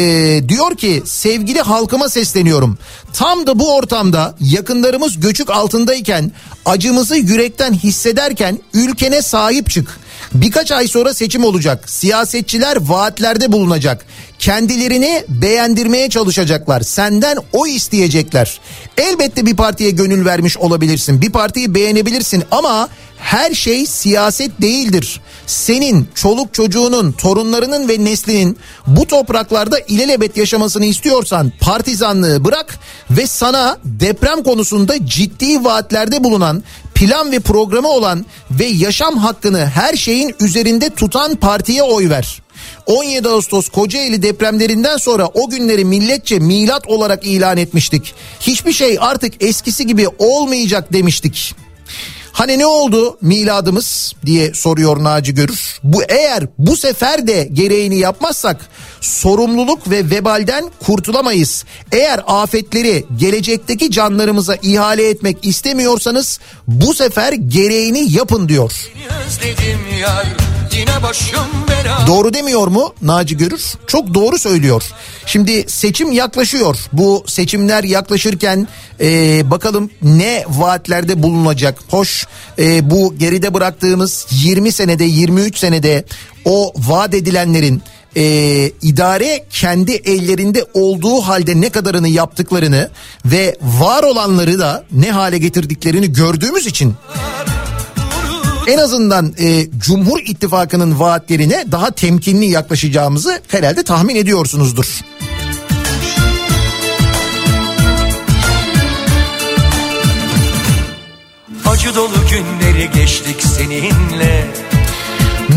Speaker 1: diyor ki sevgili halkıma sesleniyorum. Tam da bu ortamda yakınlarımız göçük altındayken acımızı yürekten hissederken ülkene sahip çık. Birkaç ay sonra seçim olacak. Siyasetçiler vaatlerde bulunacak. Kendilerini beğendirmeye çalışacaklar. Senden o isteyecekler. Elbette bir partiye gönül vermiş olabilirsin. Bir partiyi beğenebilirsin ama her şey siyaset değildir. Senin, çoluk çocuğunun, torunlarının ve neslinin bu topraklarda ilelebet yaşamasını istiyorsan partizanlığı bırak ve sana deprem konusunda ciddi vaatlerde bulunan plan ve programı olan ve yaşam hakkını her şeyin üzerinde tutan partiye oy ver. 17 Ağustos Kocaeli depremlerinden sonra o günleri milletçe milat olarak ilan etmiştik. Hiçbir şey artık eskisi gibi olmayacak demiştik. Hani ne oldu miladımız diye soruyor Naci Görür. Bu eğer bu sefer de gereğini yapmazsak sorumluluk ve vebalden kurtulamayız. Eğer afetleri gelecekteki canlarımıza ihale etmek istemiyorsanız bu sefer gereğini yapın diyor.
Speaker 4: Özledim yar
Speaker 1: Doğru demiyor mu Naci Görür? Çok doğru söylüyor. Şimdi seçim yaklaşıyor. Bu seçimler yaklaşırken e, bakalım ne vaatlerde bulunacak. Hoş e, bu geride bıraktığımız 20 senede 23 senede o vaat edilenlerin e, idare kendi ellerinde olduğu halde ne kadarını yaptıklarını ve var olanları da ne hale getirdiklerini gördüğümüz için en azından e, Cumhur İttifakı'nın vaatlerine daha temkinli yaklaşacağımızı herhalde tahmin ediyorsunuzdur.
Speaker 4: Acı dolu günleri geçtik seninle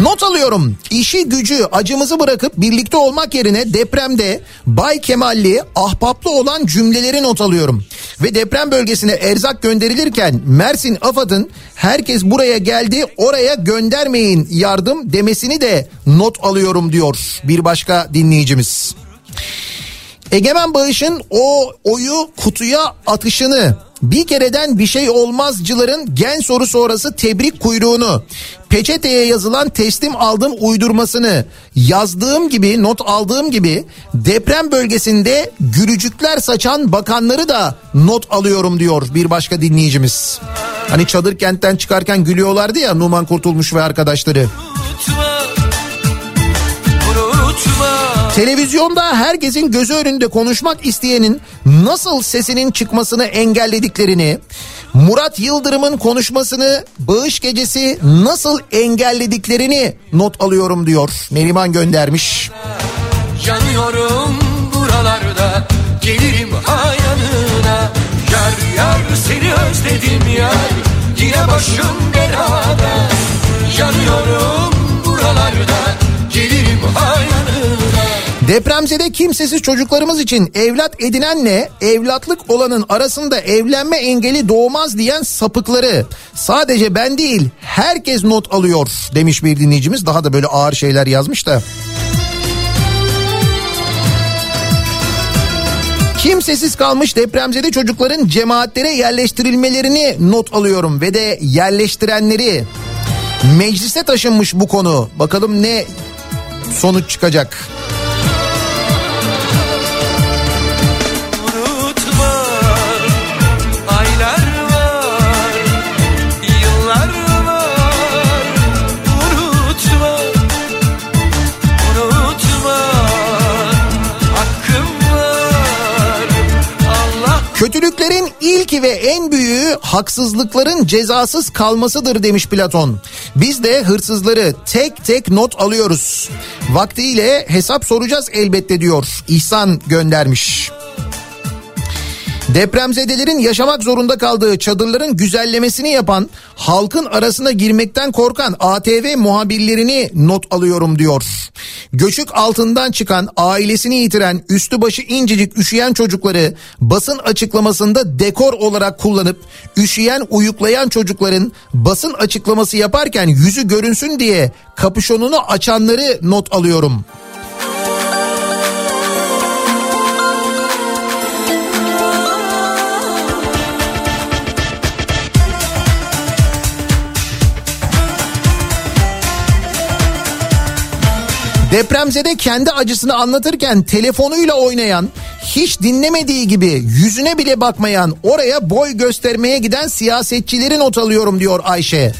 Speaker 1: Not alıyorum. İşi gücü acımızı bırakıp birlikte olmak yerine depremde Bay Kemalli ahbaplı olan cümleleri not alıyorum. Ve deprem bölgesine erzak gönderilirken Mersin AFAD'ın herkes buraya geldi oraya göndermeyin yardım demesini de not alıyorum diyor bir başka dinleyicimiz. Egemen Bağış'ın o oyu kutuya atışını bir kereden bir şey olmazcıların gen soru sonrası tebrik kuyruğunu peçeteye yazılan teslim aldım uydurmasını yazdığım gibi not aldığım gibi deprem bölgesinde gülücükler saçan bakanları da not alıyorum diyor bir başka dinleyicimiz. Hani çadır kentten çıkarken gülüyorlardı ya Numan Kurtulmuş ve arkadaşları.
Speaker 4: Unutma Unutma
Speaker 1: Televizyonda herkesin gözü önünde konuşmak isteyenin nasıl sesinin çıkmasını engellediklerini, Murat Yıldırım'ın konuşmasını bağış gecesi nasıl engellediklerini not alıyorum diyor. Neriman göndermiş.
Speaker 4: Yanıyorum buralarda Gelirim ha Yar yar seni özledim yar Yine başım belada Yanıyorum buralarda Gelirim ha
Speaker 1: Depremzede kimsesiz çocuklarımız için evlat edinenle evlatlık olanın arasında evlenme engeli doğmaz diyen sapıkları sadece ben değil herkes not alıyor demiş bir dinleyicimiz. Daha da böyle ağır şeyler yazmış da. Kimsesiz kalmış depremzede çocukların cemaatlere yerleştirilmelerini not alıyorum ve de yerleştirenleri meclise taşınmış bu konu. Bakalım ne sonuç çıkacak. Kötülüklerin ilki ve en büyüğü haksızlıkların cezasız kalmasıdır demiş Platon. Biz de hırsızları tek tek not alıyoruz. Vaktiyle hesap soracağız elbette diyor. İhsan göndermiş. Depremzedelerin yaşamak zorunda kaldığı çadırların güzellemesini yapan, halkın arasına girmekten korkan ATV muhabirlerini not alıyorum diyor. Göçük altından çıkan, ailesini yitiren, üstü başı incecik üşüyen çocukları basın açıklamasında dekor olarak kullanıp üşüyen uyuklayan çocukların basın açıklaması yaparken yüzü görünsün diye kapüşonunu açanları not alıyorum. Depremzede kendi acısını anlatırken telefonuyla oynayan, hiç dinlemediği gibi yüzüne bile bakmayan, oraya boy göstermeye giden siyasetçileri not alıyorum diyor Ayşe.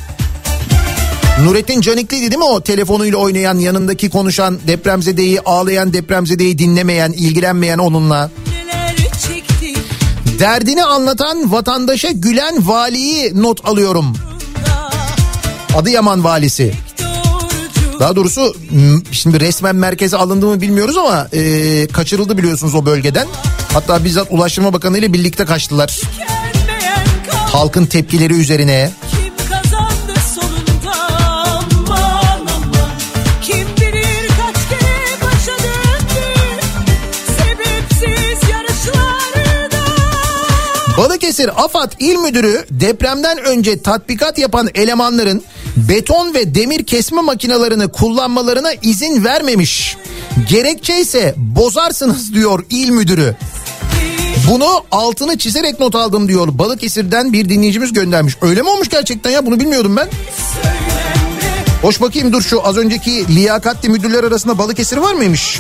Speaker 1: Nurettin Canikli'ydi değil mi o telefonuyla oynayan, yanındaki konuşan, depremzedeyi, ağlayan depremzedeyi dinlemeyen, ilgilenmeyen onunla. Derdini anlatan vatandaşa gülen valiyi not alıyorum. Adıyaman valisi.
Speaker 7: doğrucu
Speaker 1: Daha doğrusu şimdi resmen merkeze alındı mı bilmiyoruz ama e, kaçırıldı biliyorsunuz o bölgeden. Hatta bizzat Ulaştırma Bakanı ile birlikte kaçtılar. Halkın tepkileri üzerine.
Speaker 7: Kim
Speaker 1: Balıkesir AFAD İl Müdürü depremden önce tatbikat yapan elemanların beton ve demir kesme makinalarını kullanmalarına izin vermemiş. Gerekçe ise bozarsınız diyor il müdürü. Bunu altını çizerek not aldım diyor. Balıkesir'den bir dinleyicimiz göndermiş. Öyle mi olmuş gerçekten ya bunu bilmiyordum ben. Hoş bakayım dur şu az önceki liyakatli müdürler arasında Balıkesir var mıymış?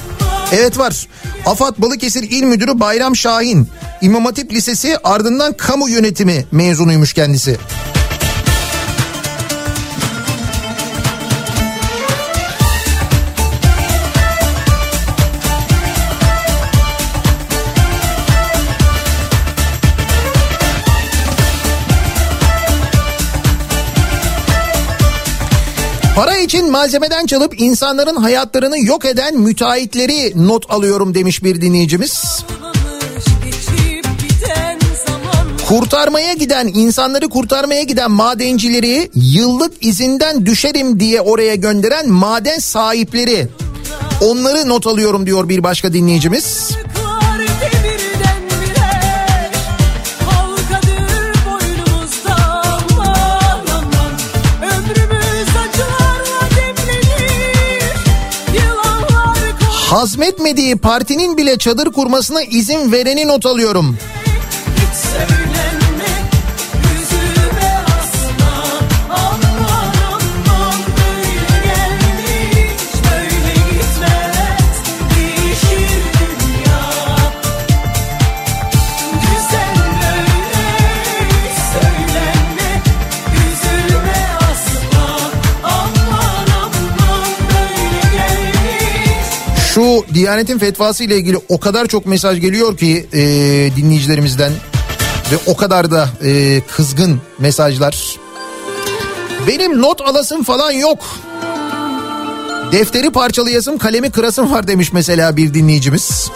Speaker 1: Evet var. AFAD Balıkesir İl Müdürü Bayram Şahin. İmam Hatip Lisesi ardından kamu yönetimi mezunuymuş kendisi. Para için malzemeden çalıp insanların hayatlarını yok eden müteahhitleri not alıyorum demiş bir dinleyicimiz. Kurtarmaya giden, insanları kurtarmaya giden madencileri yıllık izinden düşerim diye oraya gönderen maden sahipleri. Onları not alıyorum diyor bir başka dinleyicimiz.
Speaker 7: Kar
Speaker 1: Hazmetmediği partinin bile çadır kurmasına izin vereni not alıyorum. Diyanet'in fetvası ile ilgili o kadar çok mesaj geliyor ki e, dinleyicilerimizden ve o kadar da e, kızgın mesajlar. Benim not alasım falan yok. Defteri parçalayasım kalemi kırasım var demiş mesela bir dinleyicimiz.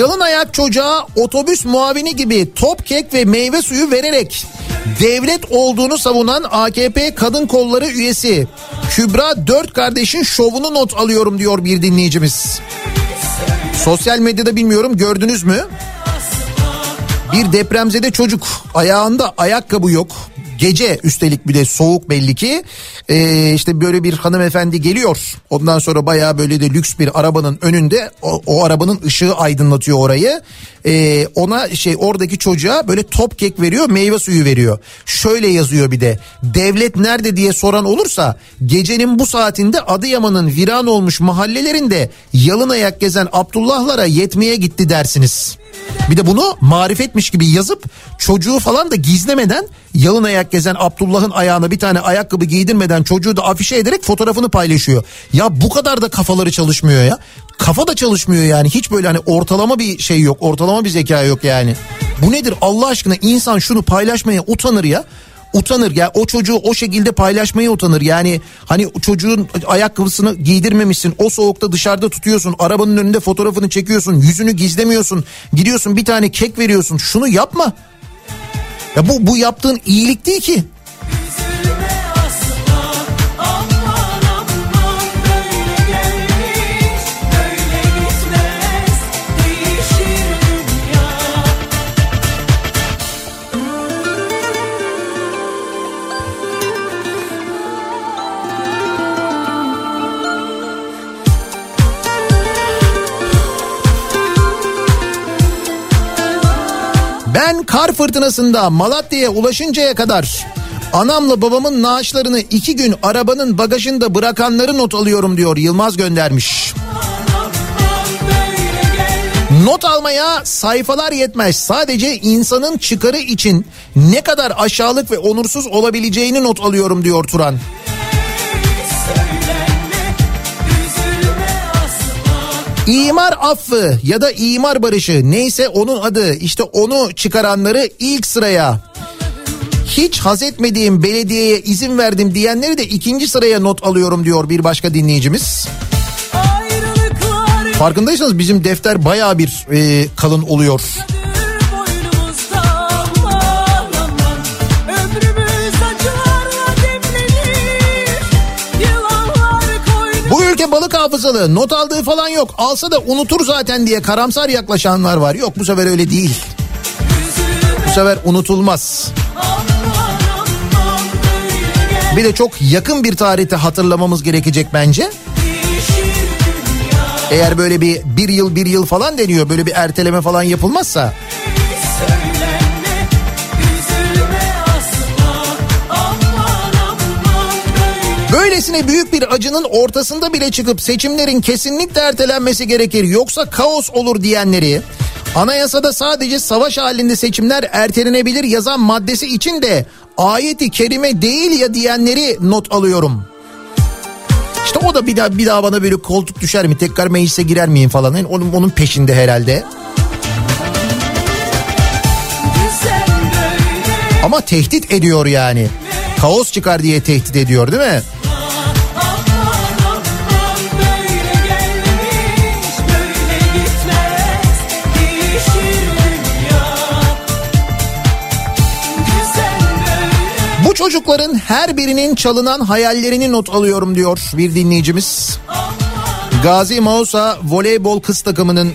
Speaker 1: Yalın ayak çocuğa otobüs muavini gibi top kek ve meyve suyu vererek devlet olduğunu savunan AKP kadın kolları üyesi Kübra dört kardeşin şovunu not alıyorum diyor bir dinleyicimiz. Sosyal medyada bilmiyorum gördünüz mü? Bir depremzede çocuk ayağında ayakkabı yok. Gece üstelik bir de soğuk belli ki Ee, işte böyle bir hanımefendi geliyor. Ondan sonra bayağı böyle de lüks bir arabanın önünde o, o arabanın ışığı aydınlatıyor orayı. Ee, ona şey oradaki çocuğa böyle top kek veriyor meyve suyu veriyor. Şöyle yazıyor bir de devlet nerede diye soran olursa gecenin bu saatinde Adıyaman'ın viran olmuş mahallelerinde yalın ayak gezen Abdullahlara yetmeye gitti dersiniz. Bir de bunu marifetmiş gibi yazıp çocuğu falan da gizlemeden yalın ayak gezen Abdullah'ın ayağına bir tane ayakkabı giydirmeden çocuğu da afişe ederek fotoğrafını paylaşıyor. Ya bu kadar da kafaları çalışmıyor ya. Kafa da çalışmıyor yani hiç böyle hani ortalama bir şey yok ortalama bir zeka yok yani. Bu nedir Allah aşkına insan şunu paylaşmaya utanır ya utanır. Ya o çocuğu o şekilde paylaşmaya utanır. Yani hani çocuğun ayakkabısını giydirmemişsin. O soğukta dışarıda tutuyorsun. Arabanın önünde fotoğrafını çekiyorsun. Yüzünü gizlemiyorsun. Gidiyorsun bir tane kek veriyorsun. Şunu yapma. Ya bu bu yaptığın iyilik değil ki Ben kar fırtınasında Malatya'ya ulaşıncaya kadar anamla babamın naaşlarını iki gün arabanın bagajında bırakanları not alıyorum diyor Yılmaz göndermiş. Not almaya sayfalar yetmez. Sadece insanın çıkarı için ne kadar aşağılık ve onursuz olabileceğini not alıyorum diyor Turan.
Speaker 7: Söylenme
Speaker 1: İmar affı ya da imar barışı neyse onun adı işte onu çıkaranları ilk sıraya hiç haz etmediğim belediyeye izin verdim diyenleri de ikinci sıraya not alıyorum diyor bir başka dinleyicimiz. Farkındaysanız bizim defter baya bir e, kalın oluyor.
Speaker 7: boynumuzda
Speaker 1: hafızalı not aldığı falan yok alsa da unutur zaten diye karamsar yaklaşanlar var. Yok bu sefer öyle değil. Bu sefer unutulmaz. Bir de çok yakın bir tarihte hatırlamamız gerekecek bence. Eğer böyle bir bir yıl bir yıl falan deniyor böyle bir erteleme falan yapılmazsa. Böylesine büyük bir acının ortasında bile çıkıp seçimlerin kesinlikle ertelenmesi gerekir yoksa kaos olur diyenleri anayasada sadece savaş halinde seçimler ertelenebilir yazan maddesi için de ayeti kerime değil ya diyenleri not alıyorum. İşte o da bir daha bir daha bana böyle koltuk düşer mi tekrar meclise girer miyim falan Yani onun, onun peşinde herhalde. Ama tehdit ediyor yani. Kaos çıkar diye tehdit ediyor değil mi? Çocukların her birinin çalınan hayallerini not alıyorum diyor bir dinleyicimiz. Gazi Mausa voleybol kız takımının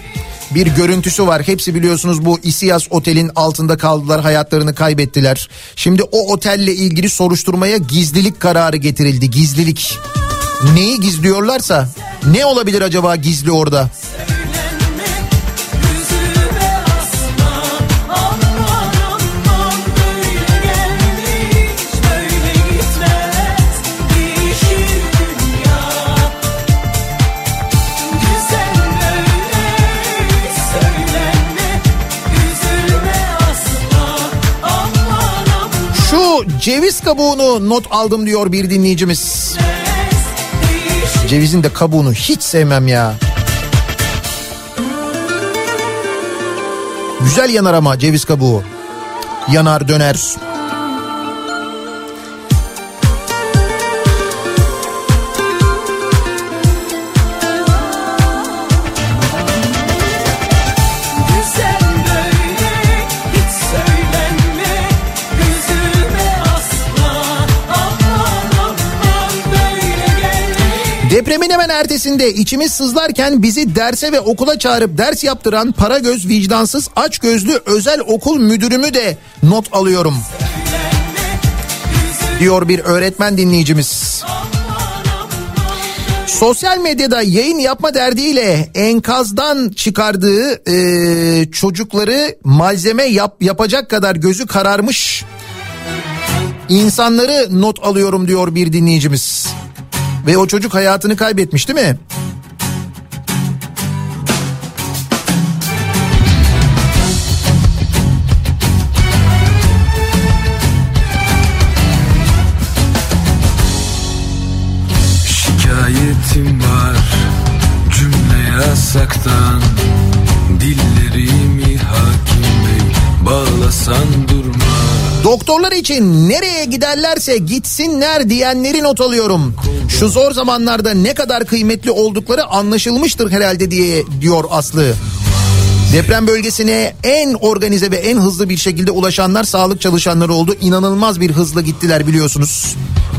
Speaker 1: bir görüntüsü var. Hepsi biliyorsunuz bu İsiyas Otel'in altında kaldılar, hayatlarını kaybettiler. Şimdi o otelle ilgili soruşturmaya gizlilik kararı getirildi. Gizlilik. Neyi gizliyorlarsa ne olabilir acaba gizli orada?
Speaker 7: Üzülme
Speaker 1: ceviz kabuğunu not aldım diyor bir dinleyicimiz. Cevizin de kabuğunu hiç sevmem ya. Güzel yanar ama ceviz kabuğu. Yanar döner. Depremin hemen ertesinde içimiz sızlarken bizi derse ve okula çağırıp ders yaptıran para göz vicdansız aç gözlü özel okul müdürümü de not alıyorum. Diyor bir öğretmen dinleyicimiz. Sosyal medyada yayın yapma derdiyle enkazdan çıkardığı e, çocukları malzeme yap, yapacak kadar gözü kararmış insanları not alıyorum diyor bir dinleyicimiz. Ve o çocuk hayatını kaybetmiş değil mi?
Speaker 3: Şikayetim var cümle yasaktan Dillerimi hakim bey bağlasan
Speaker 1: Doktorlar için nereye giderlerse gitsinler diyenleri not alıyorum. Şu zor zamanlarda ne kadar kıymetli oldukları anlaşılmıştır herhalde diye diyor Aslı. Deprem bölgesine en organize ve en hızlı bir şekilde ulaşanlar sağlık çalışanları oldu. İnanılmaz bir hızla gittiler biliyorsunuz.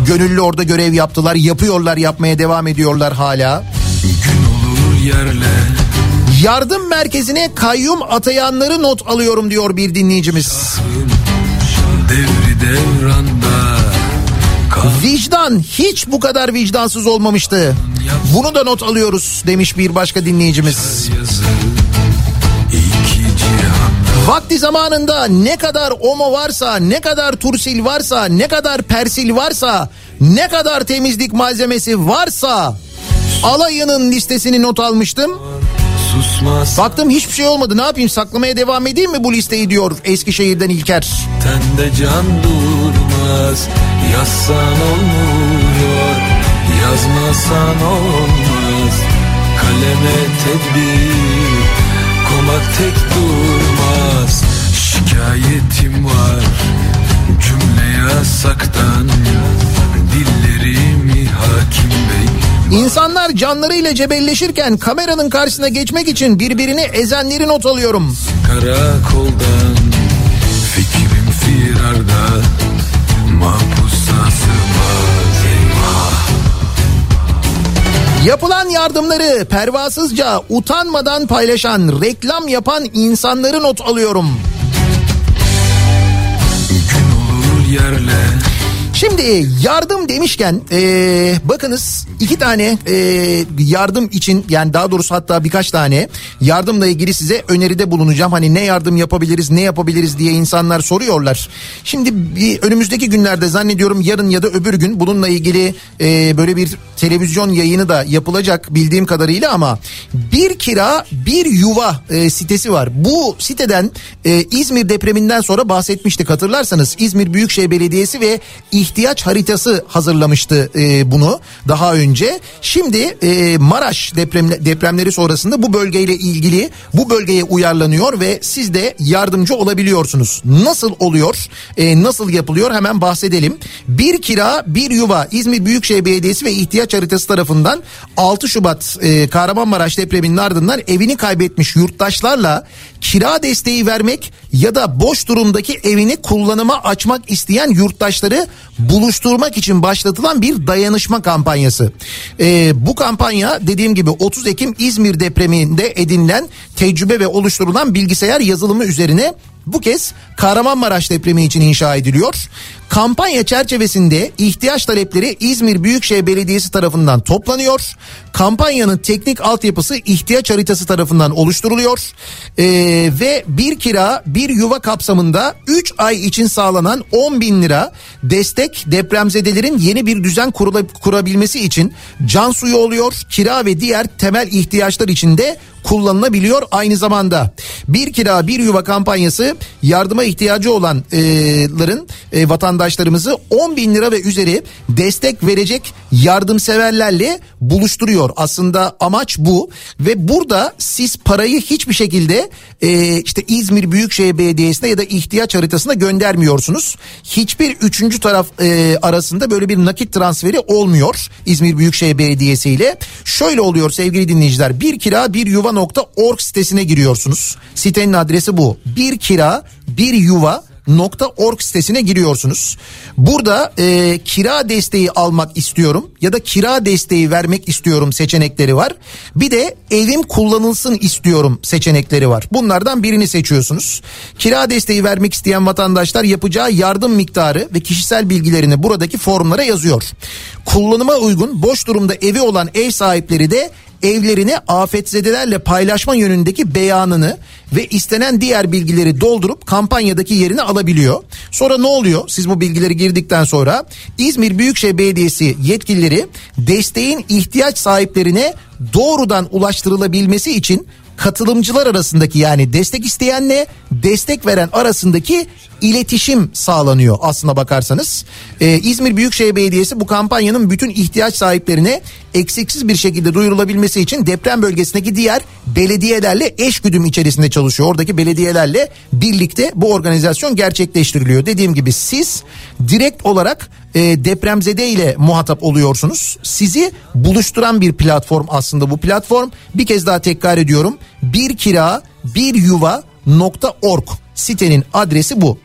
Speaker 1: Gönüllü orada görev yaptılar, yapıyorlar, yapmaya devam ediyorlar hala.
Speaker 3: Gün olur yerle
Speaker 1: Yardım merkezine kayyum atayanları not alıyorum diyor bir dinleyicimiz.
Speaker 3: Devri devranda
Speaker 1: Vicdan hiç bu kadar vicdansız olmamıştı. Bunu da not alıyoruz demiş bir başka dinleyicimiz. Vakti zamanında ne kadar omo varsa, ne kadar tursil varsa, ne kadar persil varsa, ne kadar temizlik malzemesi varsa alayının listesini not almıştım.
Speaker 3: Susmaz.
Speaker 1: Baktım hiçbir şey olmadı. Ne yapayım? Saklamaya devam edeyim mi bu listeyi diyor Eskişehir'den İlker.
Speaker 3: Tende can durmaz. Yazsan olmuyor. Yazmasan olmaz. Kaleme tedbir Komak tek durmaz. Şikayetim var. Cümle yasaktan Dillerimi hakim bey
Speaker 1: İnsanlar canlarıyla cebelleşirken kameranın karşısına geçmek için birbirini ezenleri not alıyorum.
Speaker 3: Karakoldan Fikrim firarda sığmaz Eyvah
Speaker 1: Yapılan yardımları pervasızca utanmadan paylaşan, reklam yapan insanları not alıyorum.
Speaker 3: Gün olur yerle
Speaker 1: Şimdi yardım demişken eee, bakınız iki tane eee, yardım için yani daha doğrusu hatta birkaç tane yardımla ilgili size öneride bulunacağım. Hani ne yardım yapabiliriz ne yapabiliriz diye insanlar soruyorlar. Şimdi bir önümüzdeki günlerde zannediyorum yarın ya da öbür gün bununla ilgili eee, böyle bir televizyon yayını da yapılacak bildiğim kadarıyla ama bir kira bir yuva eee, sitesi var. Bu siteden eee, İzmir depreminden sonra bahsetmiştik hatırlarsanız İzmir Büyükşehir Belediyesi ve ihtiyaç haritası hazırlamıştı e, bunu daha önce. Şimdi e, Maraş deprem, depremleri sonrasında bu bölgeyle ilgili bu bölgeye uyarlanıyor ve siz de yardımcı olabiliyorsunuz. Nasıl oluyor? E, nasıl yapılıyor? Hemen bahsedelim. Bir kira bir yuva İzmir Büyükşehir Belediyesi ve ihtiyaç haritası tarafından 6 Şubat e, Kahramanmaraş depreminin ardından evini kaybetmiş yurttaşlarla kira desteği vermek ya da boş durumdaki evini kullanıma açmak isteyen yurttaşları buluşturmak için başlatılan bir dayanışma kampanyası. Ee, bu kampanya dediğim gibi 30 Ekim İzmir depreminde edinilen tecrübe ve oluşturulan bilgisayar yazılımı üzerine bu kez Kahramanmaraş depremi için inşa ediliyor. Kampanya çerçevesinde ihtiyaç talepleri İzmir Büyükşehir Belediyesi tarafından toplanıyor. Kampanyanın teknik altyapısı ihtiyaç haritası tarafından oluşturuluyor. Ee, ve bir kira bir yuva kapsamında 3 ay için sağlanan 10 bin lira destek depremzedelerin yeni bir düzen kurula- kurabilmesi için can suyu oluyor. Kira ve diğer temel ihtiyaçlar için de kullanılabiliyor aynı zamanda. Bir kira bir yuva kampanyası yardıma ihtiyacı olanların e, vatandaşlarımızı 10 bin lira ve üzeri destek verecek yardımseverlerle buluşturuyor. Aslında amaç bu ve burada siz parayı hiçbir şekilde e, işte İzmir Büyükşehir Belediyesi'ne ya da ihtiyaç haritasına göndermiyorsunuz. Hiçbir üçüncü taraf e, arasında böyle bir nakit transferi olmuyor İzmir Büyükşehir Belediyesi ile. Şöyle oluyor sevgili dinleyiciler bir kira bir yuva.org sitesine giriyorsunuz. Sitenin adresi bu. Bir kira bir yuva .org sitesine giriyorsunuz. Burada e, kira desteği almak istiyorum ya da kira desteği vermek istiyorum seçenekleri var. Bir de evim kullanılsın istiyorum seçenekleri var. Bunlardan birini seçiyorsunuz. Kira desteği vermek isteyen vatandaşlar yapacağı yardım miktarı ve kişisel bilgilerini buradaki formlara yazıyor. Kullanıma uygun boş durumda evi olan ev sahipleri de evlerini afetzedelerle paylaşma yönündeki beyanını ve istenen diğer bilgileri doldurup kampanyadaki yerini alabiliyor. Sonra ne oluyor? Siz bu bilgileri girdikten sonra İzmir Büyükşehir Belediyesi yetkilileri desteğin ihtiyaç sahiplerine doğrudan ulaştırılabilmesi için katılımcılar arasındaki yani destek isteyenle destek veren arasındaki iletişim sağlanıyor aslına bakarsanız. Ee, İzmir Büyükşehir Belediyesi bu kampanyanın bütün ihtiyaç sahiplerine eksiksiz bir şekilde duyurulabilmesi için deprem bölgesindeki diğer belediyelerle eş güdüm içerisinde çalışıyor. Oradaki belediyelerle birlikte bu organizasyon gerçekleştiriliyor. Dediğim gibi siz direkt olarak e, depremzede ile muhatap oluyorsunuz. Sizi buluşturan bir platform aslında bu platform. Bir kez daha tekrar ediyorum. Bir kira bir yuva .org sitenin adresi bu.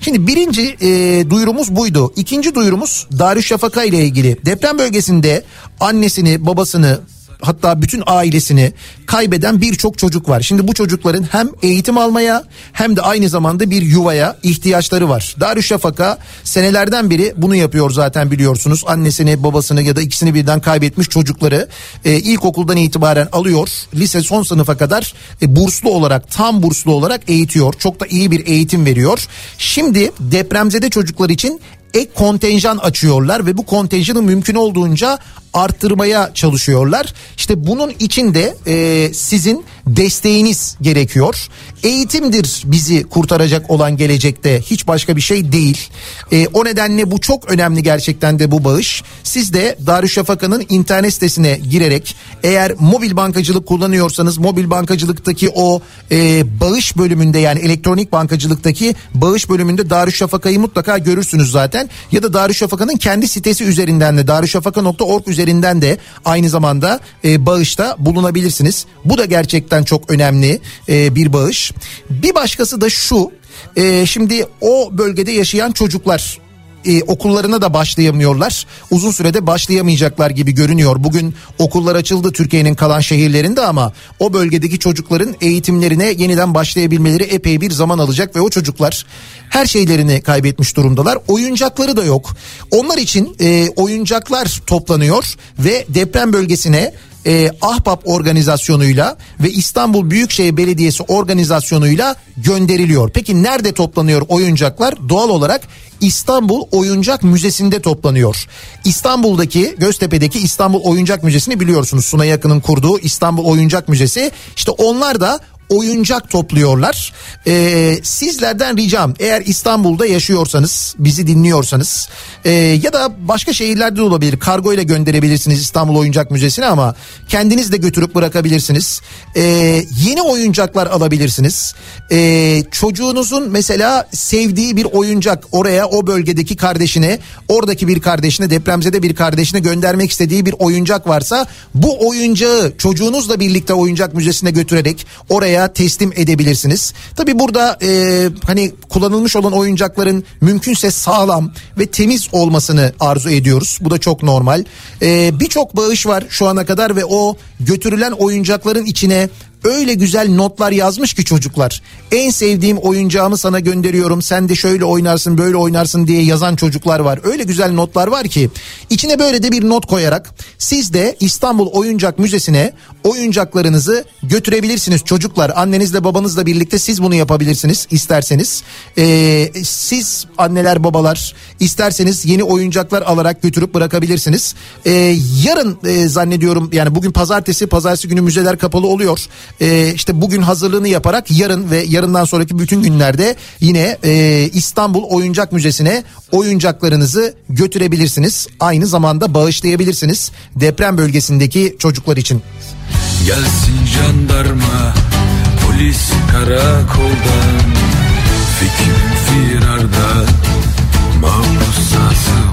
Speaker 1: Şimdi birinci e, duyurumuz buydu. İkinci duyurumuz Darüşşafaka ile ilgili. Deprem bölgesinde annesini, babasını, hatta bütün ailesini kaybeden birçok çocuk var. Şimdi bu çocukların hem eğitim almaya hem de aynı zamanda bir yuvaya ihtiyaçları var. Darüşşafaka senelerden beri bunu yapıyor zaten biliyorsunuz. Annesini, babasını ya da ikisini birden kaybetmiş çocukları e, ilkokuldan itibaren alıyor. Lise son sınıfa kadar e, burslu olarak, tam burslu olarak eğitiyor. Çok da iyi bir eğitim veriyor. Şimdi depremzede çocuklar için ek kontenjan açıyorlar ve bu kontenjanı mümkün olduğunca arttırmaya çalışıyorlar. İşte bunun için de e, sizin desteğiniz gerekiyor. Eğitimdir bizi kurtaracak olan gelecekte hiç başka bir şey değil. E, o nedenle bu çok önemli gerçekten de bu bağış. Siz de Darüşşafaka'nın internet sitesine girerek eğer mobil bankacılık kullanıyorsanız mobil bankacılıktaki o e, bağış bölümünde yani elektronik bankacılıktaki bağış bölümünde Darüşşafaka'yı mutlaka görürsünüz zaten. Ya da Darüşşafaka'nın kendi sitesi üzerinden de darüşşafaka.org üzerinden de aynı zamanda e, bağışta bulunabilirsiniz. Bu da gerçekten çok önemli e, bir bağış. Bir başkası da şu. e, şimdi o bölgede yaşayan çocuklar e, okullarına da başlayamıyorlar. Uzun sürede başlayamayacaklar gibi görünüyor. Bugün okullar açıldı Türkiye'nin kalan şehirlerinde ama o bölgedeki çocukların eğitimlerine yeniden başlayabilmeleri epey bir zaman alacak ve o çocuklar her şeylerini kaybetmiş durumdalar. Oyuncakları da yok. Onlar için e, oyuncaklar toplanıyor ve deprem bölgesine e, Ahbap organizasyonuyla ve İstanbul Büyükşehir Belediyesi organizasyonuyla gönderiliyor. Peki nerede toplanıyor oyuncaklar? Doğal olarak İstanbul Oyuncak Müzesi'nde toplanıyor. İstanbul'daki Göztepe'deki İstanbul Oyuncak Müzesi'ni biliyorsunuz. Sunay Akın'ın kurduğu İstanbul Oyuncak Müzesi. İşte onlar da oyuncak topluyorlar. Ee, sizlerden ricam eğer İstanbul'da yaşıyorsanız bizi dinliyorsanız e, ya da başka şehirlerde de olabilir kargo ile gönderebilirsiniz İstanbul Oyuncak Müzesi'ne ama kendiniz de götürüp bırakabilirsiniz. Ee, yeni oyuncaklar alabilirsiniz. Ee, çocuğunuzun mesela sevdiği bir oyuncak oraya o bölgedeki kardeşine oradaki bir kardeşine depremzede bir kardeşine göndermek istediği bir oyuncak varsa bu oyuncağı çocuğunuzla birlikte oyuncak müzesine götürerek oraya teslim edebilirsiniz. Tabi burada e, hani kullanılmış olan oyuncakların mümkünse sağlam ve temiz olmasını arzu ediyoruz. Bu da çok normal. E, Birçok bağış var şu ana kadar ve o götürülen oyuncakların içine öyle güzel notlar yazmış ki çocuklar. En sevdiğim oyuncağımı sana gönderiyorum. Sen de şöyle oynarsın, böyle oynarsın diye yazan çocuklar var. Öyle güzel notlar var ki içine böyle de bir not koyarak siz de İstanbul Oyuncak Müzesi'ne oyuncaklarınızı götürebilirsiniz çocuklar. Annenizle babanızla birlikte siz bunu yapabilirsiniz isterseniz. Ee, siz anneler babalar isterseniz yeni oyuncaklar alarak götürüp bırakabilirsiniz. Ee, yarın e, zannediyorum yani bugün pazartesi pazartesi günü müzeler kapalı oluyor. Ee, işte bugün hazırlığını yaparak yarın ve yarından sonraki bütün günlerde yine e, İstanbul Oyuncak Müzesi'ne oyuncaklarınızı götürebilirsiniz. Aynı zamanda bağışlayabilirsiniz deprem bölgesindeki çocuklar için.
Speaker 3: Gelsin jandarma Polis karakoldan Fikrim firarda Mahpusa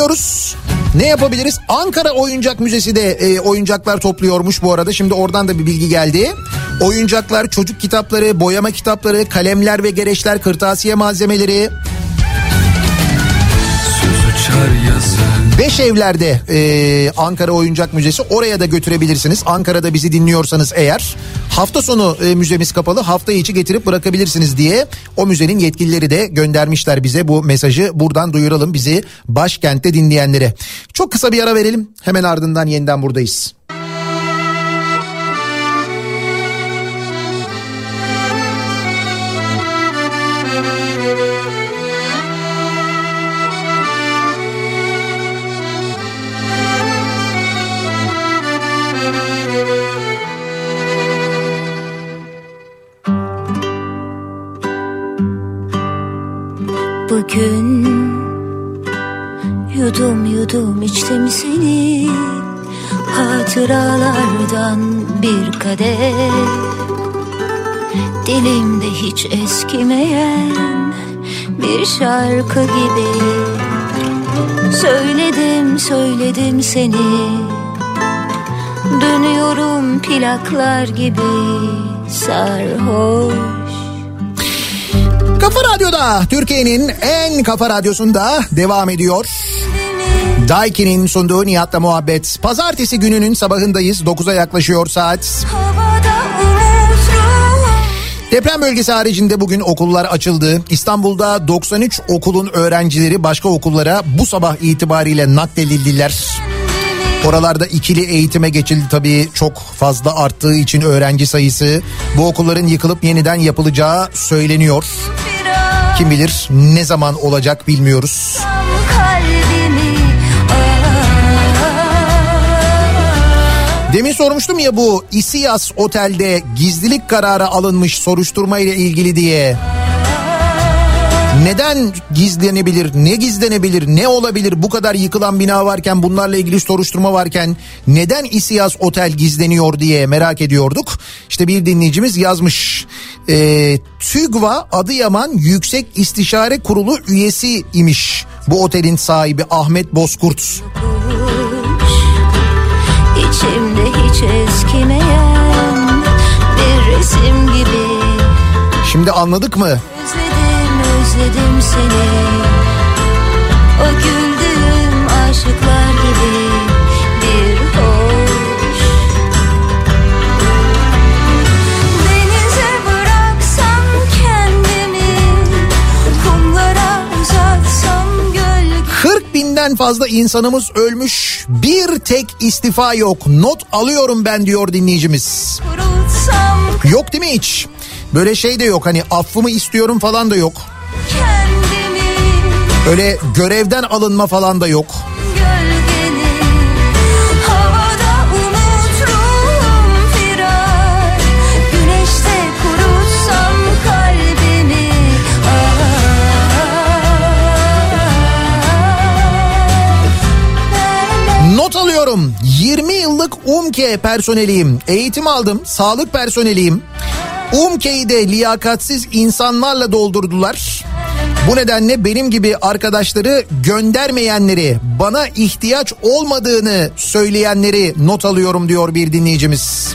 Speaker 1: Dinliyoruz. Ne yapabiliriz? Ankara Oyuncak Müzesi de e, oyuncaklar topluyormuş bu arada. Şimdi oradan da bir bilgi geldi. Oyuncaklar, çocuk kitapları, boyama kitapları, kalemler ve gereçler, kırtasiye malzemeleri.
Speaker 3: Söz uçar yazı
Speaker 1: Beş evlerde e, Ankara Oyuncak Müzesi oraya da götürebilirsiniz. Ankara'da bizi dinliyorsanız eğer hafta sonu e, müzemiz kapalı hafta içi getirip bırakabilirsiniz diye o müzenin yetkilileri de göndermişler bize bu mesajı. Buradan duyuralım bizi başkentte dinleyenlere. Çok kısa bir ara verelim hemen ardından yeniden buradayız. bugün.
Speaker 5: Yudum yudum içtim seni. Hatıralardan bir kadeh. Dilimde hiç eskimeyen bir şarkı gibi. Söyledim söyledim seni. Dönüyorum plaklar gibi sarhoş.
Speaker 1: Kafa Radyo'da Türkiye'nin en kafa radyosunda devam ediyor. Daiki'nin sunduğu Nihat'la muhabbet. Pazartesi gününün sabahındayız. 9'a yaklaşıyor saat. Deprem bölgesi haricinde bugün okullar açıldı. İstanbul'da 93 okulun öğrencileri başka okullara bu sabah itibariyle nakledildiler. Oralarda ikili eğitime geçildi tabii çok fazla arttığı için öğrenci sayısı. Bu okulların yıkılıp yeniden yapılacağı söyleniyor. Kim bilir ne zaman olacak bilmiyoruz. Demin sormuştum ya bu İsiyas Otel'de gizlilik kararı alınmış soruşturma ile ilgili diye. Neden gizlenebilir, ne gizlenebilir, ne olabilir bu kadar yıkılan bina varken bunlarla ilgili soruşturma varken neden İsiyas Otel gizleniyor diye merak ediyorduk. İşte bir dinleyicimiz yazmış. Ee, TÜGVA Adıyaman Yüksek İstişare Kurulu üyesi imiş bu otelin sahibi Ahmet Bozkurt.
Speaker 5: İçimde hiç eskimeyen bir resim gibi
Speaker 1: Şimdi anladık mı?
Speaker 5: Özledim özledim seni O güldüğüm aşıklar gibi bir hoş Denize bıraksam kendimi Kumlara uzatsam gölge
Speaker 1: 40 binden fazla insanımız ölmüş. Bir tek istifa yok. Not alıyorum ben diyor dinleyicimiz. Yok değil mi hiç? Böyle şey de yok hani affımı istiyorum falan da yok.
Speaker 5: Kendimi
Speaker 1: Öyle görevden alınma falan da yok. Not alıyorum. 20 yıllık UMKE personeliyim. Eğitim aldım. Sağlık personeliyim. UMKE'yi liyakatsiz insanlarla doldurdular. Bu nedenle benim gibi arkadaşları göndermeyenleri, bana ihtiyaç olmadığını söyleyenleri not alıyorum diyor bir dinleyicimiz.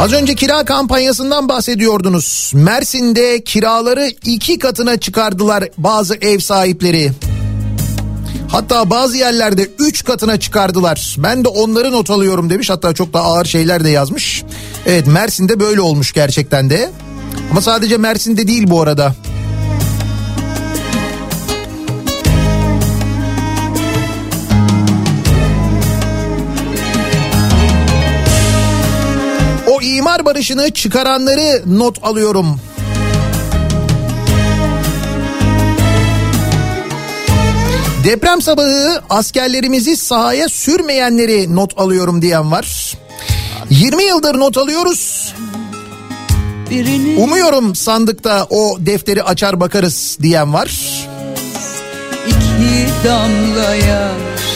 Speaker 1: Az önce kira kampanyasından bahsediyordunuz. Mersin'de kiraları iki katına çıkardılar bazı ev sahipleri. Hatta bazı yerlerde üç katına çıkardılar. Ben de onları not alıyorum demiş. Hatta çok da ağır şeyler de yazmış. Evet Mersin'de böyle olmuş gerçekten de. Ama sadece Mersin'de değil bu arada. İmar barışını çıkaranları not alıyorum. Deprem sabahı askerlerimizi sahaya sürmeyenleri not alıyorum diyen var. 20 yıldır not alıyoruz. Umuyorum sandıkta o defteri açar bakarız diyen var.
Speaker 9: İki damla yaş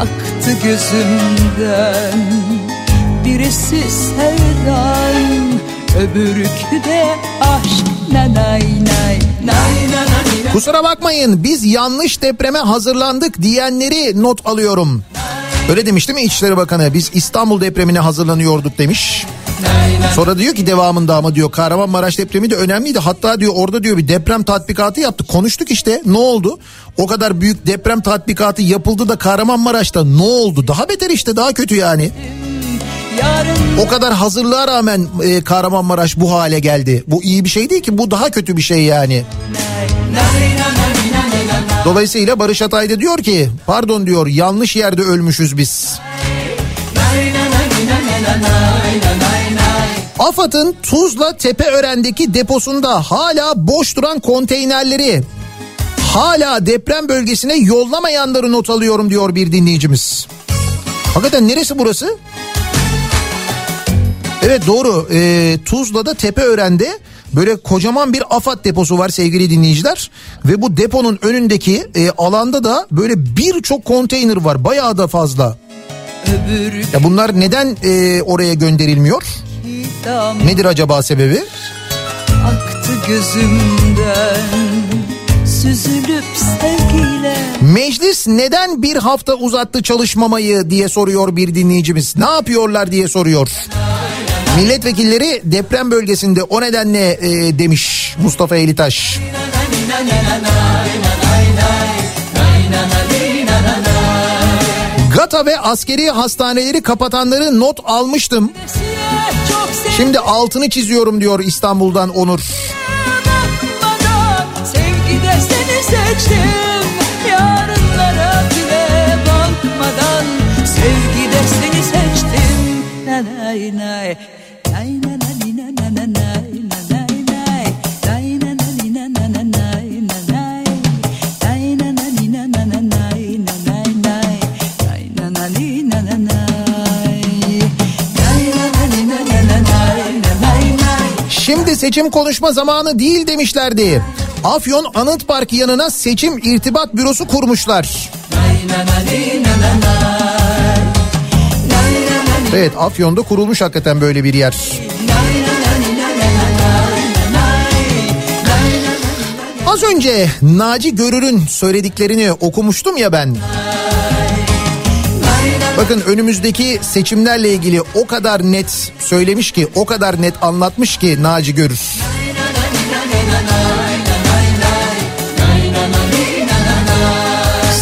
Speaker 9: aktı gözümden Birisi sevdan öbürkü de aşk Nay nay nay nay nay nay
Speaker 1: Kusura bakmayın biz yanlış depreme hazırlandık diyenleri not alıyorum. Öyle demiş değil mi İçişleri Bakanı? Biz İstanbul depremine hazırlanıyorduk demiş. Sonra diyor ki devamında ama diyor Kahramanmaraş depremi de önemliydi. Hatta diyor orada diyor bir deprem tatbikatı yaptık. Konuştuk işte ne oldu? O kadar büyük deprem tatbikatı yapıldı da Kahramanmaraş'ta ne oldu? Daha beter işte daha kötü yani. O kadar hazırlığa rağmen e, Kahramanmaraş bu hale geldi. Bu iyi bir şey değil ki bu daha kötü bir şey yani. Dolayısıyla Barış Atay da diyor ki pardon diyor yanlış yerde ölmüşüz biz. AFAD'ın Tuzla Tepeören'deki deposunda hala boş duran konteynerleri hala deprem bölgesine yollamayanları not alıyorum diyor bir dinleyicimiz. Hakikaten neresi burası? Evet doğru. Ee, Tuzla'da Tepeören'de böyle kocaman bir AFAD deposu var sevgili dinleyiciler. Ve bu deponun önündeki e, alanda da böyle birçok konteyner var. Bayağı da fazla. Ya bunlar neden e, oraya gönderilmiyor? Nedir acaba sebebi?
Speaker 9: aktı gözümden Süzülüp sevgiyle
Speaker 1: Meclis neden bir hafta uzattı çalışmamayı diye soruyor bir dinleyicimiz. Ne yapıyorlar diye soruyor. Milletvekilleri deprem bölgesinde o nedenle e, demiş Mustafa Elitaş. Gata ve askeri hastaneleri kapatanları not almıştım. Şimdi altını çiziyorum diyor İstanbul'dan Onur.
Speaker 9: Sevgide seni seçtim nay Nay
Speaker 1: Şimdi seçim konuşma zamanı değil demişlerdi. Afyon Anıt Park yanına seçim irtibat bürosu kurmuşlar. Evet Afyon'da kurulmuş hakikaten böyle bir yer. Az önce Naci Görür'ün söylediklerini okumuştum ya ben. Bakın önümüzdeki seçimlerle ilgili o kadar net söylemiş ki, o kadar net anlatmış ki Naci Görür.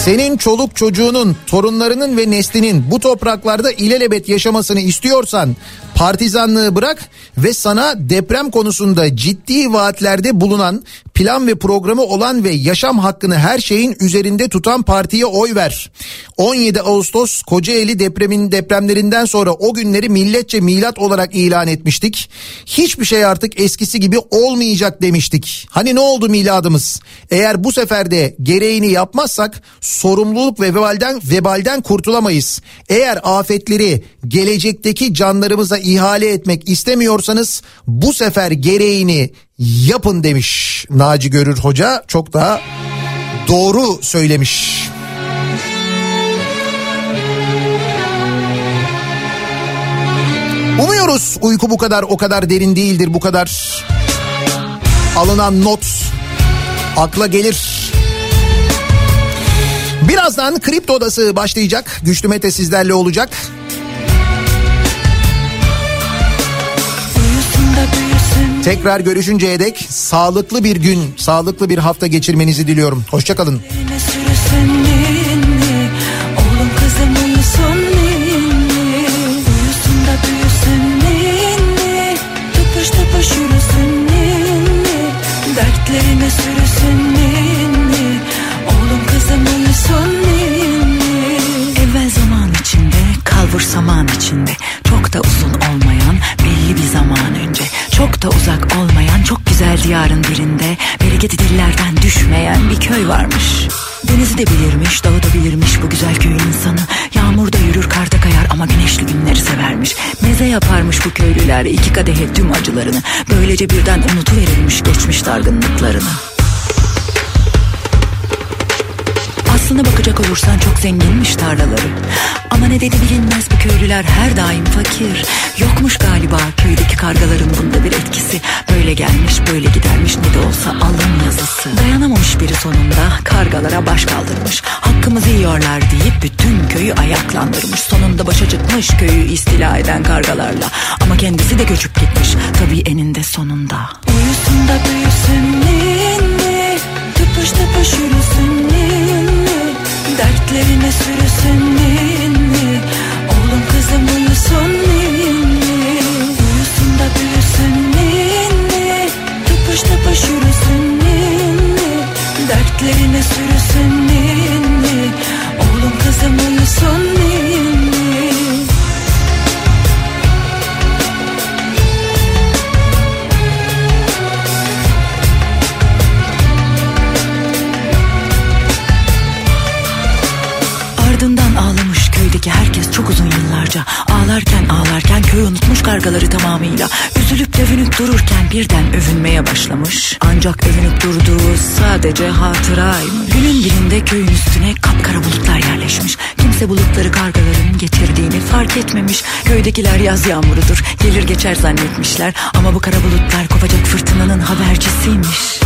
Speaker 1: Senin çoluk çocuğunun, torunlarının ve neslinin bu topraklarda ilelebet yaşamasını istiyorsan partizanlığı bırak ve sana deprem konusunda ciddi vaatlerde bulunan, plan ve programı olan ve yaşam hakkını her şeyin üzerinde tutan partiye oy ver. 17 Ağustos Kocaeli depremin depremlerinden sonra o günleri milletçe milat olarak ilan etmiştik. Hiçbir şey artık eskisi gibi olmayacak demiştik. Hani ne oldu miladımız? Eğer bu sefer de gereğini yapmazsak sorumluluk ve vebalden, vebalden kurtulamayız. Eğer afetleri gelecekteki canlarımıza ihale etmek istemiyorsanız bu sefer gereğini yapın demiş Naci Görür Hoca. Çok daha doğru söylemiş. Umuyoruz uyku bu kadar o kadar derin değildir bu kadar alınan not akla gelir. Birazdan kripto odası başlayacak. Güçlü Mete sizlerle olacak. Tekrar görüşünceye dek sağlıklı bir gün, sağlıklı bir hafta geçirmenizi diliyorum. Hoşçakalın.
Speaker 10: Eline diyarın birinde Bereketi dillerden düşmeyen bir köy varmış. Denizi de bilirmiş, dağı da bilirmiş bu güzel köyün insanı. Yağmurda yürür, karda kayar ama güneşli günleri severmiş. Meze yaparmış bu köylüler iki kadehe tüm acılarını. Böylece birden unutuverilmiş geçmiş dargınlıklarını Aslına bakacak olursan çok zenginmiş tarlaları. Ama ne dedi bilinmez bu köylüler her daim fakir. Yokmuş galiba köydeki kargaların bunda bir etkisi. Böyle gelmiş böyle gidermiş ne de olsa alın yazısı. Dayanamamış biri sonunda kargalara baş kaldırmış. Hakkımızı yiyorlar deyip bütün köyü ayaklandırmış. Sonunda başa çıkmış köyü istila eden kargalarla. Ama kendisi de göçüp gitmiş tabii eninde sonunda. Uyusun da büyüsün ninni Tıpış tıpış yürüsün ninni Dertlerine sürüsün ninni. Oğlum kızım uyusun ninni. Uyusun da büyüsün ninni. Tıpış tıpış yürüsün ninni. Dertlerine sürüsün ninni. Oğlum kızım uyusun ninni köydeki herkes çok uzun yıllarca Ağlarken ağlarken kargaları tamamıyla. Üzülüp dövünüp dururken birden övünmeye başlamış. Ancak övünüp durduğu sadece hatıraymış. Günün birinde köyün üstüne kapkara bulutlar yerleşmiş. Kimse bulutları kargaların getirdiğini fark etmemiş. Köydekiler yaz yağmurudur. Gelir geçer zannetmişler. Ama bu kara bulutlar kopacak fırtınanın habercisiymiş.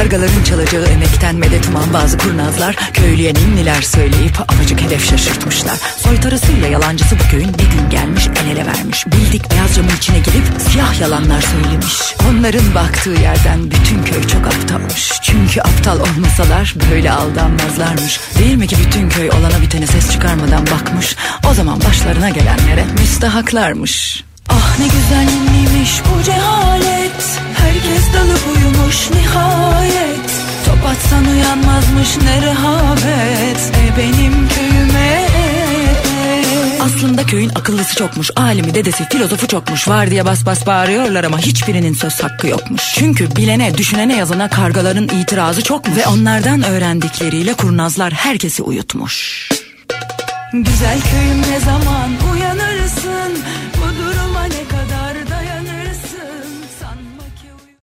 Speaker 10: Kargaların çalacağı emekten medet uman bazı kurnazlar köylüye ninniler söyleyip apacık hedef şaşırtmışlar. Soytarısıyla yalancısı bu köyün bir gün gelmiş el ele vermiş. Bildik beyaz camın içine girip siyah yalanlar söylemiş. Onların baktığı yerden bütün köy çok aptalmış. Çünkü aptal olmasalar böyle aldanmazlarmış. Değil mi ki bütün köy olana bitene ses çıkarmadan bakmış. O zaman başlarına gelenlere müstahaklarmış. Ah ne güzel ninniymiş bu cehalet Herkes dalıp uyumuş nihayet Top atsan uyanmazmış ne rehavet E benim köyüme aslında köyün akıllısı çokmuş, alimi, dedesi, filozofu çokmuş. Var diye bas bas bağırıyorlar ama hiçbirinin söz hakkı yokmuş. Çünkü bilene, düşünene, yazana kargaların itirazı çok ve onlardan öğrendikleriyle kurnazlar herkesi uyutmuş. Güzel köyüm ne zaman uyanır